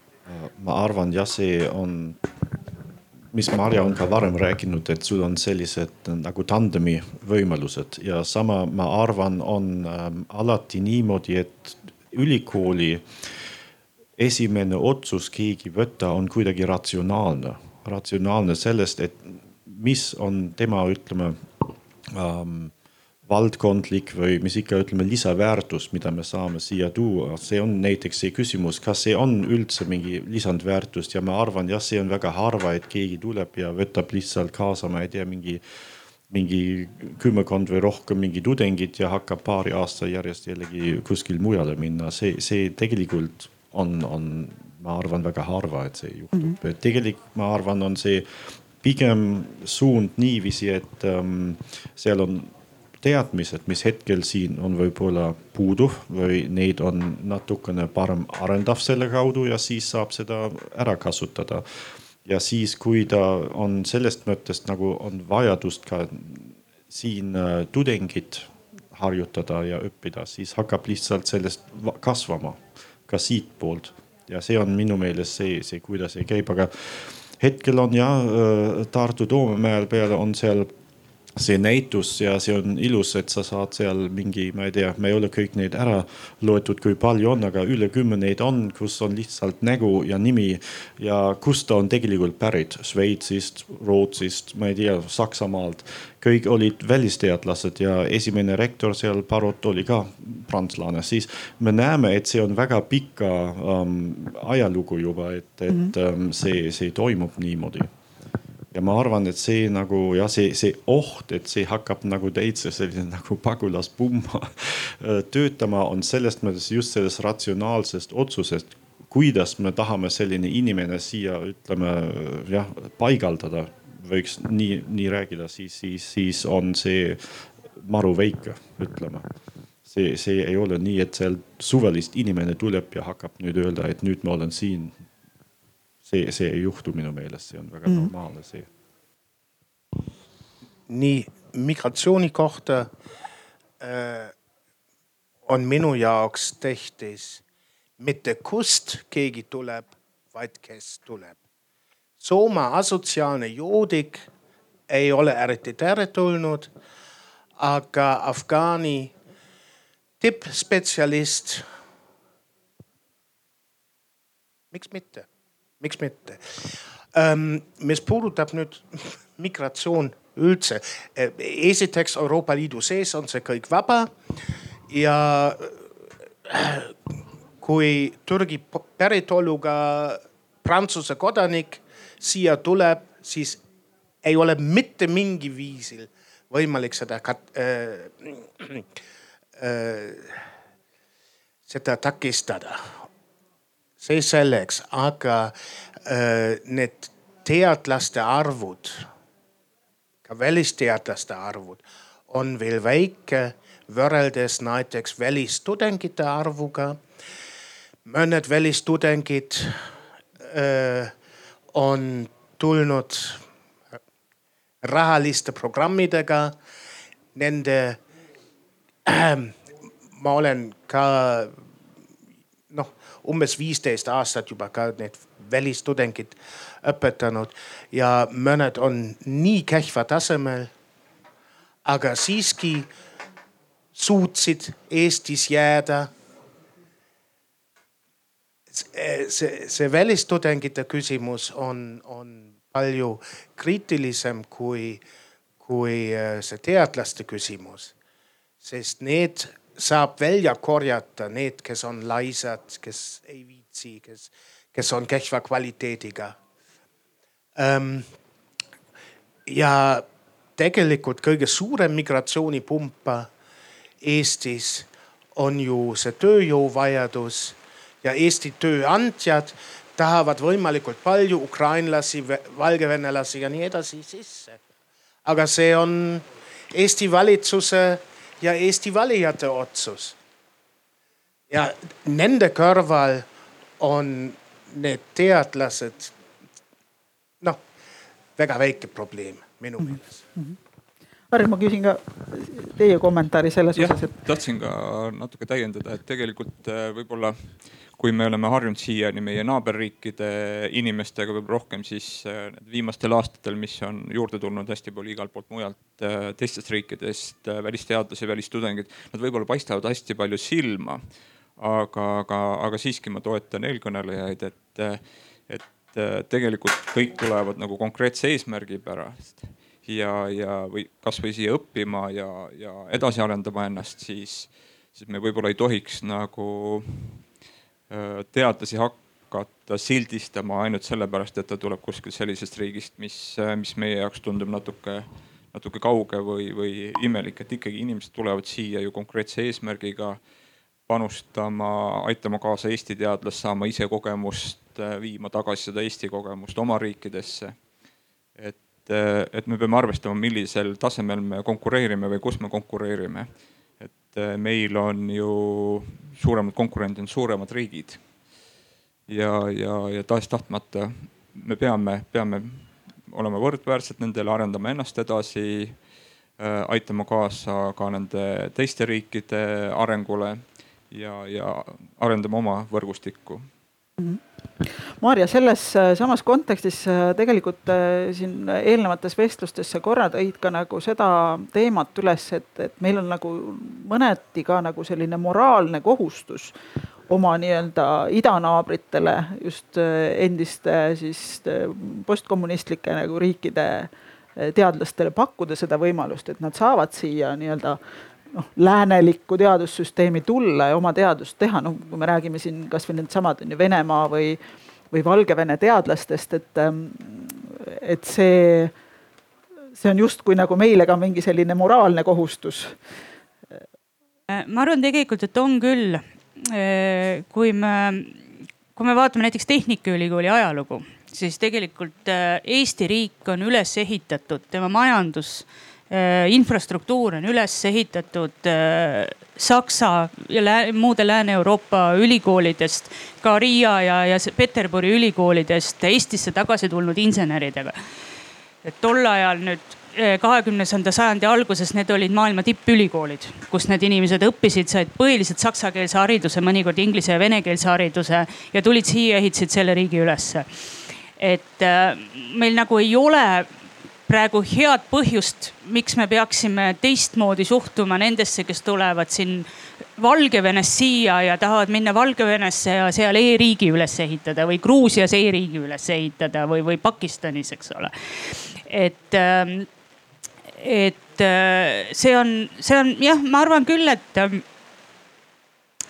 [SPEAKER 3] ma arvan jah, see on, mis Marja on ka varem rääkinud, et sul on sellised nagu tandemi võimalused. Ja sama ma arvan, on ähm, alati niimoodi, et ülikooli esimene otsus keegi võtta on kuidagi ratsionaalne, ratsionaalne sellest, et mis on tema, ütleme ähm, valdkondlik või mis ikka ütleme lisaväärtus, mida me saame siia tuua, see on näiteks see küsimus, kas see on üldse mingi lisandväärtust ja ma arvan, jah, see on väga harva, et keegi tuleb ja võtab lihtsalt kaasa, ma ei tea, mingi mingi kümmekond või rohkem mingi tudengit ja hakkab paari aasta järjest jällegi kuskil mujale minna, see, see tegelikult on, on, ma arvan, väga harva, et see juhtub mm, -hmm. et tegelikult ma arvan, on see pigem suund niiviisi, et ähm, seal on teadmised, mis hetkel siin on võib-olla puudu või neid on natukene parem arendav selle kaudu ja siis saab seda ära kasutada. ja siis, kui ta on sellest mõttest nagu on vajadust ka siin äh, tudengit harjutada ja õppida, siis hakkab lihtsalt sellest kasvama ka siitpoolt ja see on minu meelest see, see, kuidas see käib, aga hetkel on jah äh, Tartu Toomemäel peal on seal see näitus ja see on ilus, et sa saad seal mingi, ma ei tea, me ei ole kõik neid ära loetud, kui palju on, aga üle kümne neid on, kus on lihtsalt nägu ja nimi. ja kust ta on tegelikult pärit, Šveitsist, Rootsist, ma ei tea, Saksamaalt. kõik olid välisteadlased ja esimene rektor seal, Parot oli ka prantslane, siis me näeme, et see on väga pika um, ajalugu juba, et, et -hmm. um, see, see toimub niimoodi ja ma arvan, et see nagu jah, see, see oht, et see hakkab nagu täitsa selline *laughs* nagu pagulaspumma töötama, on sellest mõttes just sellest ratsionaalsest otsusest, kuidas me tahame selline inimene siia, ütleme jah, paigaldada, võiks nii, nii rääkida, siis, siis, siis on see maru väike, ütleme. See, see ei ole nii, et seal suvalist inimene tuleb ja hakkab nüüd öelda, et nüüd ma olen siin see, see ei juhtu minu meelest, see on väga mm. normaalne see.
[SPEAKER 4] nii migratsiooni kohta äh, on minu jaoks tähtis mitte kust keegi tuleb, vaid kes tuleb. Soome asotsiaalne joodik ei ole eriti teretulnud, aga Afgaani tippspetsialist. miks mitte? Miks mitte. mis puudutab nüüd *laughs* migratsioon üldse, esiteks Euroopa Liidu sees on see kõik vaba ja kui Türgi päritoluga Prantsuse kodanik siia tuleb, siis ei ole mitte mingi viisil võimalik seda äh, äh, seda takistada see selleks, aga äh, need teadlaste arvud, ka välisteadlaste arvud on veel väike võrreldes näiteks välistudengite arvuga. mõned välistudengid äh, on tulnud rahaliste programmidega. Nende äh,, *clears throat* ma olen ka umbes viisteist aastat juba ka need välistudengid õpetanud ja mõned on nii kehva tasemel. aga siiski suutsid Eestis jääda. see, see välistudengite küsimus on, on palju kriitilisem kui, kui äh, see teadlaste küsimus, sest need saab välja korjata need, kes on laisad, kes ei viitsi, kes, kes on kehva kvaliteediga ähm,. ja tegelikult kõige suurem migratsioonipump Eestis on ju see tööjõuvajadus ja Eesti tööandjad tahavad võimalikult palju ukrainlasi, valgevenelasi ja nii edasi sisse. aga see on Eesti valitsuse ja Eesti valijate otsus. ja nende kõrval on need teadlased, noh, väga väike probleem minu mhm. meelest mm. -hmm
[SPEAKER 2] Harri, ma küsin ka teie kommentaari selles osas, et
[SPEAKER 7] tahtsin ka natuke täiendada, et tegelikult äh, võib-olla kui me oleme harjunud siiani meie naaberriikide inimestega võib-olla rohkem, siis äh, viimastel aastatel, mis on juurde tulnud hästi palju igalt poolt mujalt, äh, teistest riikidest, välisteadlasi, välistudengeid, nad võib-olla paistavad hästi palju silma. aga, aga, aga siiski ma toetan eelkõnelejaid, et, et tegelikult kõik tulevad nagu konkreetse eesmärgi pärast ja, ja, või kasvõi siia õppima ja, ja edasi arendama ennast, siis, siis me võib-olla ei tohiks nagu teadlasi hakata sildistama ainult sellepärast, et ta tuleb kuskilt sellisest riigist, mis, mis meie jaoks tundub natuke, natuke kauge või, või imelik, et ikkagi inimesed tulevad siia ju konkreetse eesmärgiga panustama, aitama kaasa Eesti teadlast, saama ise kogemust, viima tagasi seda Eesti kogemust oma riikidesse. et et, me peame arvestama, millisel tasemel me konkureerime või kus me konkureerime. et meil on ju suuremad konkurendid, on suuremad riigid. ja, ja, ja tahes-tahtmata me peame, peame olema võrdväärsed nendele, arendama ennast edasi äh,, aitama kaasa ka nende teiste riikide arengule ja, ja arendama oma võrgustikku
[SPEAKER 2] mm. -hmm Maarja, selles äh, samas kontekstis äh, tegelikult äh, siin eelnevates vestlustes sa korra tõid ka nagu seda teemat üles, et, et meil on nagu mõneti ka nagu selline moraalne kohustus oma nii-öelda idanaabritele, just endiste siis postkommunistlike nagu riikide teadlastele pakkuda seda võimalust, et nad saavad siia nii-öelda noh, läänelikku teadussüsteemi tulla ja oma teadust teha, noh, kui me räägime siin kasvõi needsamad on ju Venemaa või, või Valgevene teadlastest, et, ähm, et see, see on justkui nagu meile ka mingi selline moraalne kohustus.
[SPEAKER 6] ma arvan tegelikult, et on küll. Äh, kui me, kui me vaatame näiteks Tehnikaülikooli ajalugu, siis tegelikult äh, Eesti riik on üles ehitatud, tema majandus Äh, infrastruktuur on üles ehitatud äh, Saksa ja lää, muude Lääne-Euroopa ülikoolidest, ka Riia ja, ja Peterburi ülikoolidest Eestisse tagasi tulnud inseneridega. et tol ajal nüüd äh, kahekümnenda sajandi alguses need olid maailma tippülikoolid, kus need inimesed õppisid, said põhiliselt saksakeelse hariduse, mõnikord inglise ja venekeelse hariduse ja tulid siia, ehitasid selle riigi ülesse. et meil nagu ei ole praegu head põhjust, miks me peaksime teistmoodi suhtuma nendesse, kes tulevad siin Valgevenest siia ja tahavad minna Valgevenesse ja seal e-riigi üles ehitada või Gruusias e-riigi üles ehitada või, või Pakistanis, eks ole. et, ähm, et äh, see on, see on jah, ma arvan küll, et ähm,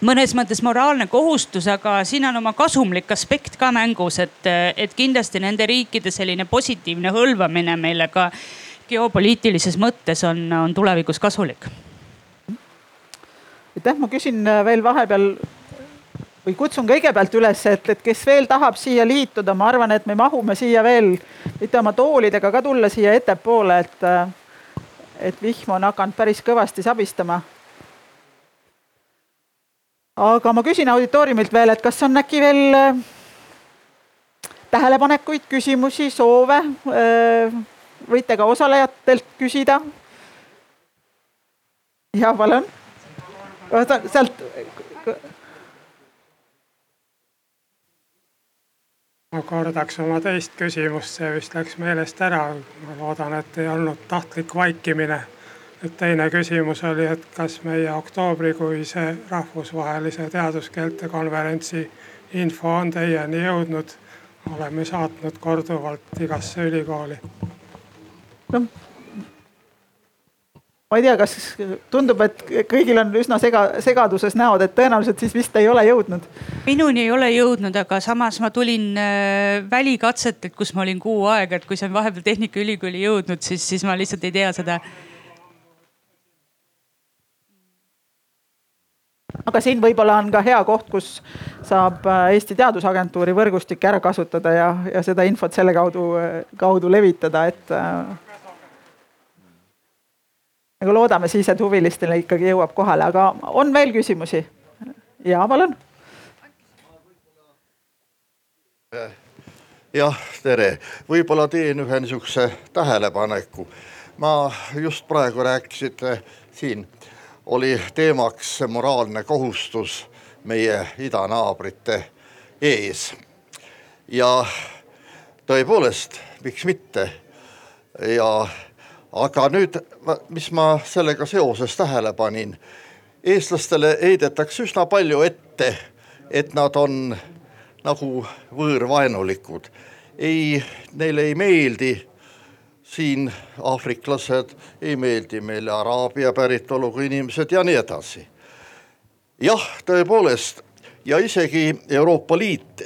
[SPEAKER 6] mõnes mõttes moraalne kohustus, aga siin on oma kasumlik aspekt ka mängus, et, et kindlasti nende riikide selline positiivne hõlvamine meile ka geopoliitilises mõttes on, on tulevikus kasulik.
[SPEAKER 2] aitäh, ma küsin veel vahepeal või kutsun kõigepealt üles, et, et kes veel tahab siia liituda, ma arvan, et me mahume siia veel, võite oma toolidega ka tulla siia ettepoole, et, et vihm on hakanud päris kõvasti sabistama aga ma küsin auditooriumilt veel, et kas on äkki veel äh, tähelepanekuid, küsimusi, soove? Äh, võite ka osalejatelt küsida. ja palun. sealt.
[SPEAKER 8] ma kordaks oma teist küsimust, see vist läks meelest ära. ma loodan, et ei olnud tahtlik vaikimine nüüd teine küsimus oli, et kas meie oktoobrikuise rahvusvahelise teaduskeelte konverentsi info on teieni jõudnud. oleme saatnud korduvalt igasse ülikooli.
[SPEAKER 2] noh, ma ei tea, kas tundub, et kõigil on üsna sega, segaduses näod, et tõenäoliselt siis vist ei ole jõudnud.
[SPEAKER 6] minuni ei ole jõudnud, aga samas ma tulin äh, välikatsetelt, kus ma olin kuu aega, et kui see on vahepeal Tehnikaülikooli jõudnud, siis, siis ma lihtsalt ei tea seda
[SPEAKER 2] aga siin võib-olla on ka hea koht, kus saab äh, Eesti Teadusagentuuri võrgustikke ära kasutada ja, ja seda infot selle kaudu, kaudu levitada, et äh,. nagu loodame siis, et huvilistele ikkagi jõuab kohale, aga on veel küsimusi? ja palun.
[SPEAKER 10] jah, tere, võib-olla teen ühe niisuguse tähelepaneku ma just praegu rääkisite siin, oli teemaks moraalne kohustus meie idanaabrite ees. ja tõepoolest, miks mitte ja aga nüüd, mis ma sellega seoses tähele panin, eestlastele heidetakse üsna palju ette, et nad on nagu võõrvaenulikud. ei, neile ei meeldi siin aafriklased, ei meeldi meile araabia päritoluga inimesed ja nii edasi. jah, tõepoolest ja isegi Euroopa Liit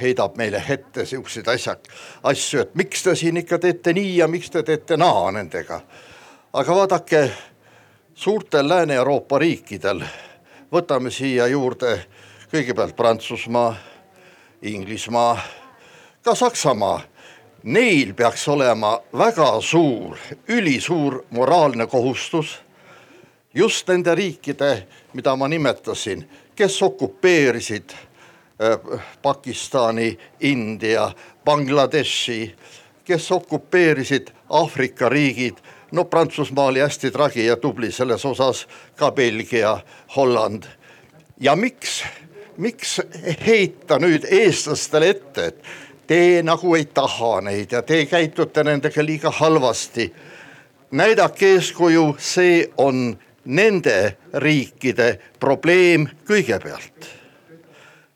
[SPEAKER 10] heidab meile ette siukseid asja, asju, et miks te siin ikka teete nii ja miks te teete naa nendega. aga vaadake, suurtel Lääne-Euroopa riikidel, võtame siia juurde kõigepealt Prantsusmaa, Inglismaa, ka Saksamaa neil peaks olema väga suur, ülisuur moraalne kohustus just nende riikide, mida ma nimetasin, kes okupeerisid äh, Pakistani, India, Bangladeshi, kes okupeerisid Aafrika riigid, no Prantsusmaa oli hästi tragi ja tubli selles osas, ka Belgia, Holland. ja miks, miks heita nüüd eestlastele ette, et te nagu ei taha neid ja te käitute nendega liiga halvasti. näidake eeskuju, see on nende riikide probleem kõigepealt.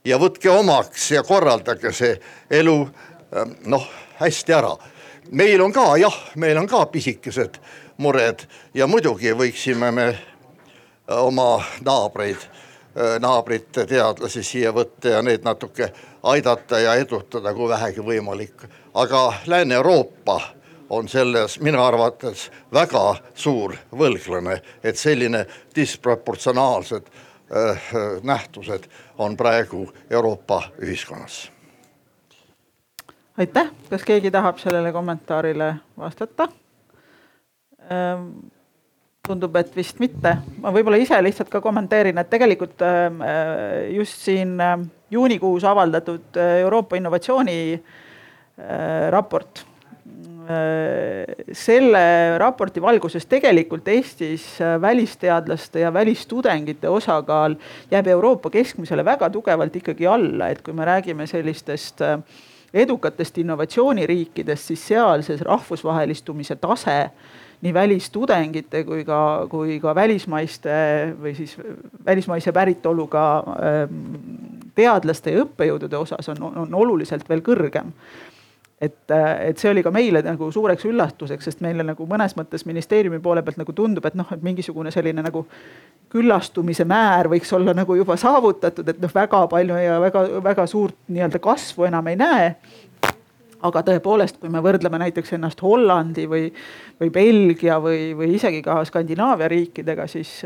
[SPEAKER 10] ja võtke omaks ja korraldage see elu ähm, noh, hästi ära. meil on ka jah, meil on ka pisikesed mured ja muidugi võiksime me äh, oma naabreid, äh, naabrite teadlasi siia võtta ja need natuke aidata ja edutada, kui vähegi võimalik. aga Lääne-Euroopa on selles minu arvates väga suur võlglane, et selline disproportsionaalsed äh, nähtused on praegu Euroopa ühiskonnas.
[SPEAKER 2] aitäh, kas keegi tahab sellele kommentaarile vastata ähm,? tundub, et vist mitte. ma võib-olla ise lihtsalt ka kommenteerin, et tegelikult ähm, äh, just siin äh, juunikuus avaldatud äh, Euroopa innovatsiooni raport. selle raporti valguses tegelikult Eestis välisteadlaste ja välistudengite osakaal jääb Euroopa keskmisele väga tugevalt ikkagi alla, et kui me räägime sellistest edukatest innovatsiooniriikidest, siis seal see rahvusvahelistumise tase nii välistudengite kui ka, kui ka välismaiste või siis välismaise päritoluga ähm, teadlaste ja õppejõudude osas on, on oluliselt veel kõrgem. Et, et see oli ka meile nagu suureks üllatuseks, sest meile nagu mõnes mõttes ministeeriumi poole pealt nagu tundub, et noh, et mingisugune selline nagu küllastumise määr võiks olla nagu juba saavutatud, et noh, väga palju ja väga-väga suurt nii-öelda kasvu enam ei näe aga tõepoolest, kui me võrdleme näiteks ennast Hollandi või, või Belgia või, või isegi ka Skandinaavia riikidega, siis,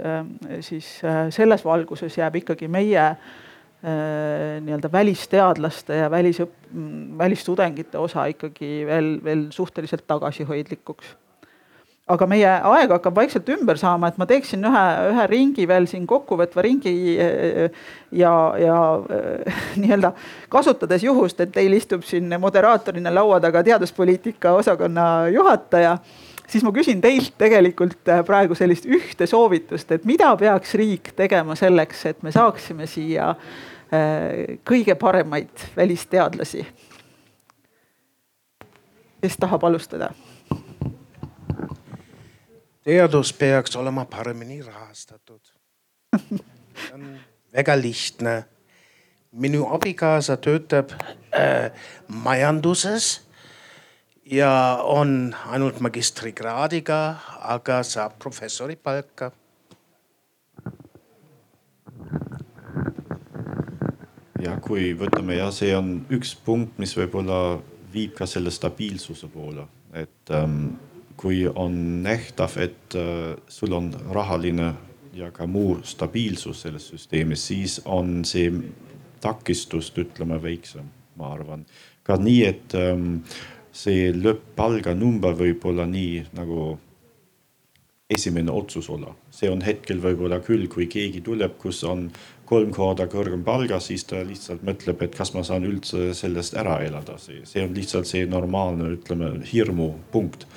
[SPEAKER 2] siis äh, selles valguses jääb ikkagi meie äh, nii-öelda välisteadlaste ja välisõpp-, välistudengite osa ikkagi veel, veel suhteliselt tagasihoidlikuks aga meie aeg hakkab vaikselt ümber saama, et ma teeksin ühe, ühe ringi veel siin kokkuvõtva ringi ja, ja *laughs* nii-öelda kasutades juhust, et teil istub siin moderaatorina laua taga teaduspoliitika osakonna juhataja, siis ma küsin teilt tegelikult praegu sellist ühte soovitust, et mida peaks riik tegema selleks, et me saaksime siia kõige paremaid välisteadlasi. kes tahab alustada?
[SPEAKER 4] Teadus peaks olema paremini rahastatud. väga lihtne. minu abikaasa töötab äh, majanduses ja on ainult magistrikraadiga, aga saab professori palka.
[SPEAKER 3] ja kui võtame ja see on üks punkt, mis võib-olla viib ka selle stabiilsuse poole, et ähm, kui on nähtav, et äh, sul on rahaline ja ka muu stabiilsus selles süsteemis, siis on see takistust, ütleme, väiksem, ma arvan. ka nii, et ähm, see lõpp-palga number võib olla nii nagu esimene otsus olla, see on hetkel võib-olla küll, kui keegi tuleb, kus on kolm korda kõrgem palga, siis ta lihtsalt mõtleb, et kas ma saan üldse sellest ära elada, see, on lihtsalt see normaalne, ütleme, hirmupunkt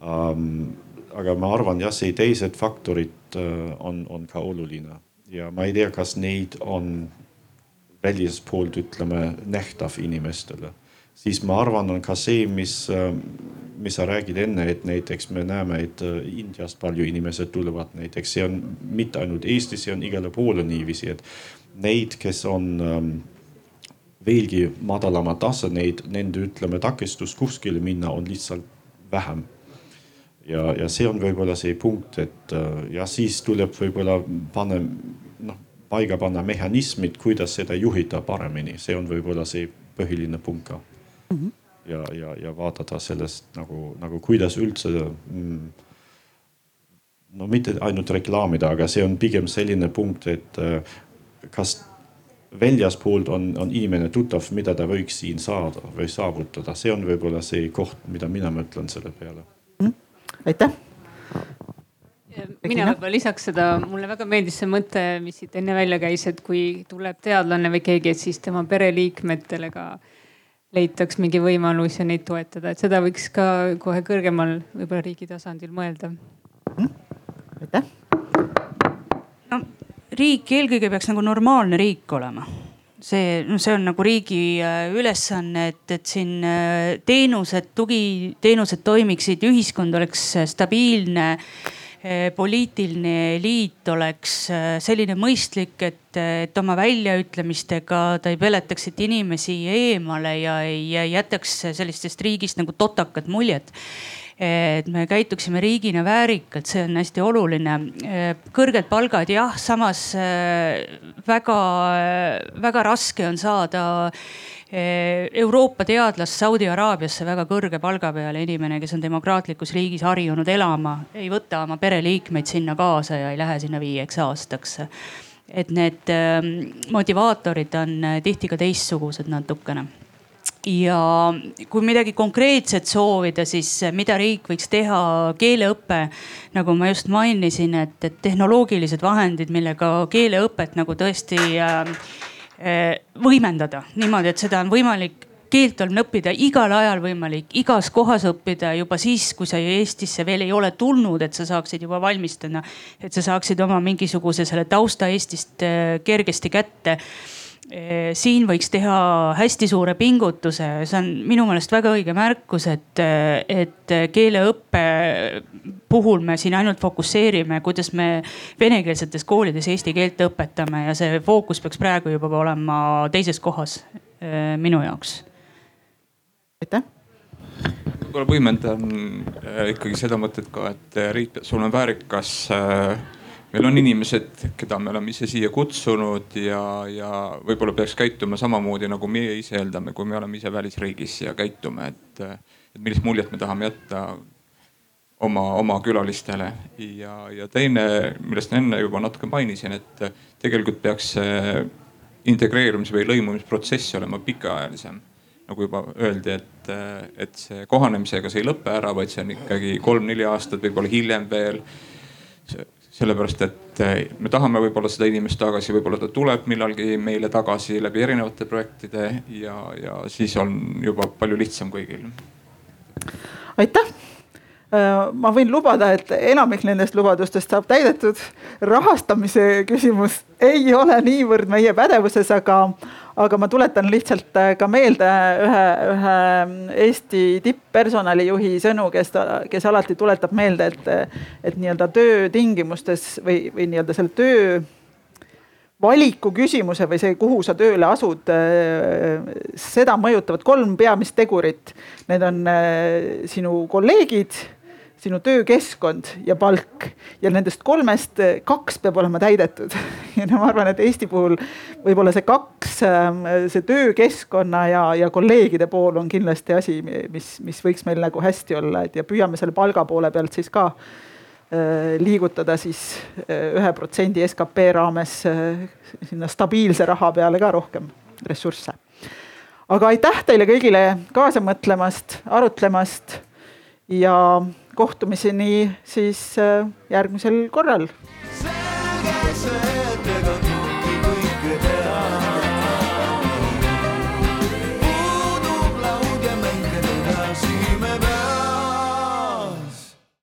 [SPEAKER 3] aga ma arvan jah, see teised faktorid on, on ka oluline. Ja ma ei tea, kas neid on väljaspoolt ütleme nähtav inimestele, siis ma arvan, on ka see, mis, mis sa räägid enne, et näiteks me näeme, et Indiast palju inimesed tulevad näiteks, see on mitte ainult Eestis, see on igale poole niiviisi, et neid, kes on ähm, veelgi madalama tase, neid, nende ütleme takistus kuskile minna on lihtsalt vähem ja, ja see on võib-olla see punkt, et äh, ja siis tuleb võib-olla panna, noh, paika panna mehhanismid, kuidas seda juhida paremini, see on võib-olla see põhiline punkt ka mm. -hmm. ja, ja, ja vaadata sellest nagu, nagu kuidas üldse mm, no mitte ainult reklaamida, aga see on pigem selline punkt, et äh, kas väljaspoolt on, on inimene tuttav, mida ta võiks siin saada või saavutada, see on võib-olla see koht, mida mina mõtlen selle peale.
[SPEAKER 2] Aitäh.
[SPEAKER 5] mina võib-olla lisaks seda, mulle väga meeldis see mõte, mis siit enne välja käis, et kui tuleb teadlane või keegi, et siis tema pereliikmetele ka leitaks mingi võimalus ja neid toetada, et seda võiks ka kohe kõrgemal võib-olla riigi tasandil mõelda. Mm..
[SPEAKER 2] aitäh!
[SPEAKER 6] Riik eelkõige peaks nagu normaalne riik olema see, no see on nagu riigi äh, ülesanne, et, et siin äh, teenused, tugiteenused toimiksid, ühiskond oleks äh, stabiilne. poliitiline eliit oleks selline mõistlik, et, et oma väljaütlemistega ta ei peletaks siit inimesi eemale ja ei jätaks sellistest riigist nagu totakat muljet et me käituksime riigina väärikalt, see on hästi oluline. kõrged palgad jah, samas äh, väga, äh, väga raske on saada äh, Euroopa teadlast Saudi Araabiasse väga kõrge palga peale inimene, kes on demokraatlikus riigis harjunud elama, ei võta oma pereliikmeid sinna kaasa ja ei lähe sinna viieks aastaks. et need motivaatorid on tihti ka teistsugused natukene ja kui midagi konkreetset soovida, siis mida riik võiks teha, keeleõpe, nagu ma just mainisin, et, et tehnoloogilised vahendid, millega keeleõpet nagu tõesti äh, võimendada niimoodi, et seda on võimalik keelt on õppida igal ajal võimalik, igas kohas õppida juba siis, kui sa Eestisse veel ei ole tulnud, et sa saaksid juba valmistuda. et sa saaksid oma mingisuguse selle tausta Eestist kergesti kätte Eh, siin võiks teha hästi suure pingutuse, see on minu meelest väga õige märkus, et, et keeleõppe puhul me siin ainult fokusseerime, kuidas me venekeelsetes koolides eesti keelt õpetame ja see fookus peaks praegu juba olema teises kohas eh, minu jaoks.
[SPEAKER 2] aitäh
[SPEAKER 7] võib-olla võimendan eh, ikkagi seda mõtet ka, et riik peab olema väärikas äh, meil on inimesed, keda me oleme ise siia kutsunud ja, ja võib-olla peaks käituma samamoodi nagu meie ise eeldame, kui me oleme ise välisriigis ja käitume, et, et millist muljet me tahame jätta oma, oma külalistele. ja, ja teine, millest ma enne juba natuke mainisin, et tegelikult peaks see integreerumis või lõimumisprotsess olema pikaajalisem nagu juba öeldi, et, et see kohanemisega see ei lõpe ära, vaid see on ikkagi kolm-neli aastat, võib-olla hiljem veel sellepärast, et eh, me tahame võib-olla seda inimest tagasi, võib-olla ta tuleb millalgi meile tagasi läbi erinevate projektide ja, ja siis on juba palju lihtsam kõigil.
[SPEAKER 2] aitäh äh, ma võin lubada, et enamik nendest lubadustest saab täidetud. rahastamise küsimus ei ole niivõrd meie pädevuses, aga, aga ma tuletan lihtsalt äh, ka meelde ühe, ühe Eesti tipppersonalijuhi sõnu, kes, kes alati tuletab meelde, et, et nii-öelda töötingimustes või, või nii-öelda selle töö valiku küsimuse või see, kuhu sa tööle asud, äh, seda mõjutavad kolm peamist tegurit. Need on äh, sinu kolleegid sinu töökeskkond ja palk ja nendest kolmest eh, kaks peab olema täidetud. *laughs* ja no ma arvan, et Eesti puhul võib-olla see kaks, ähm, see töökeskkonna ja, ja kolleegide pool on kindlasti asi, mis, mis võiks meil nagu hästi olla, et ja püüame selle palga poole pealt siis ka äh, liigutada siis äh, ühe protsendi skp raames äh, sinna stabiilse raha peale ka rohkem ressursse. aga aitäh teile kõigile kaasa mõtlemast, arutlemast ja kohtumiseni siis äh, järgmisel korral. selge see,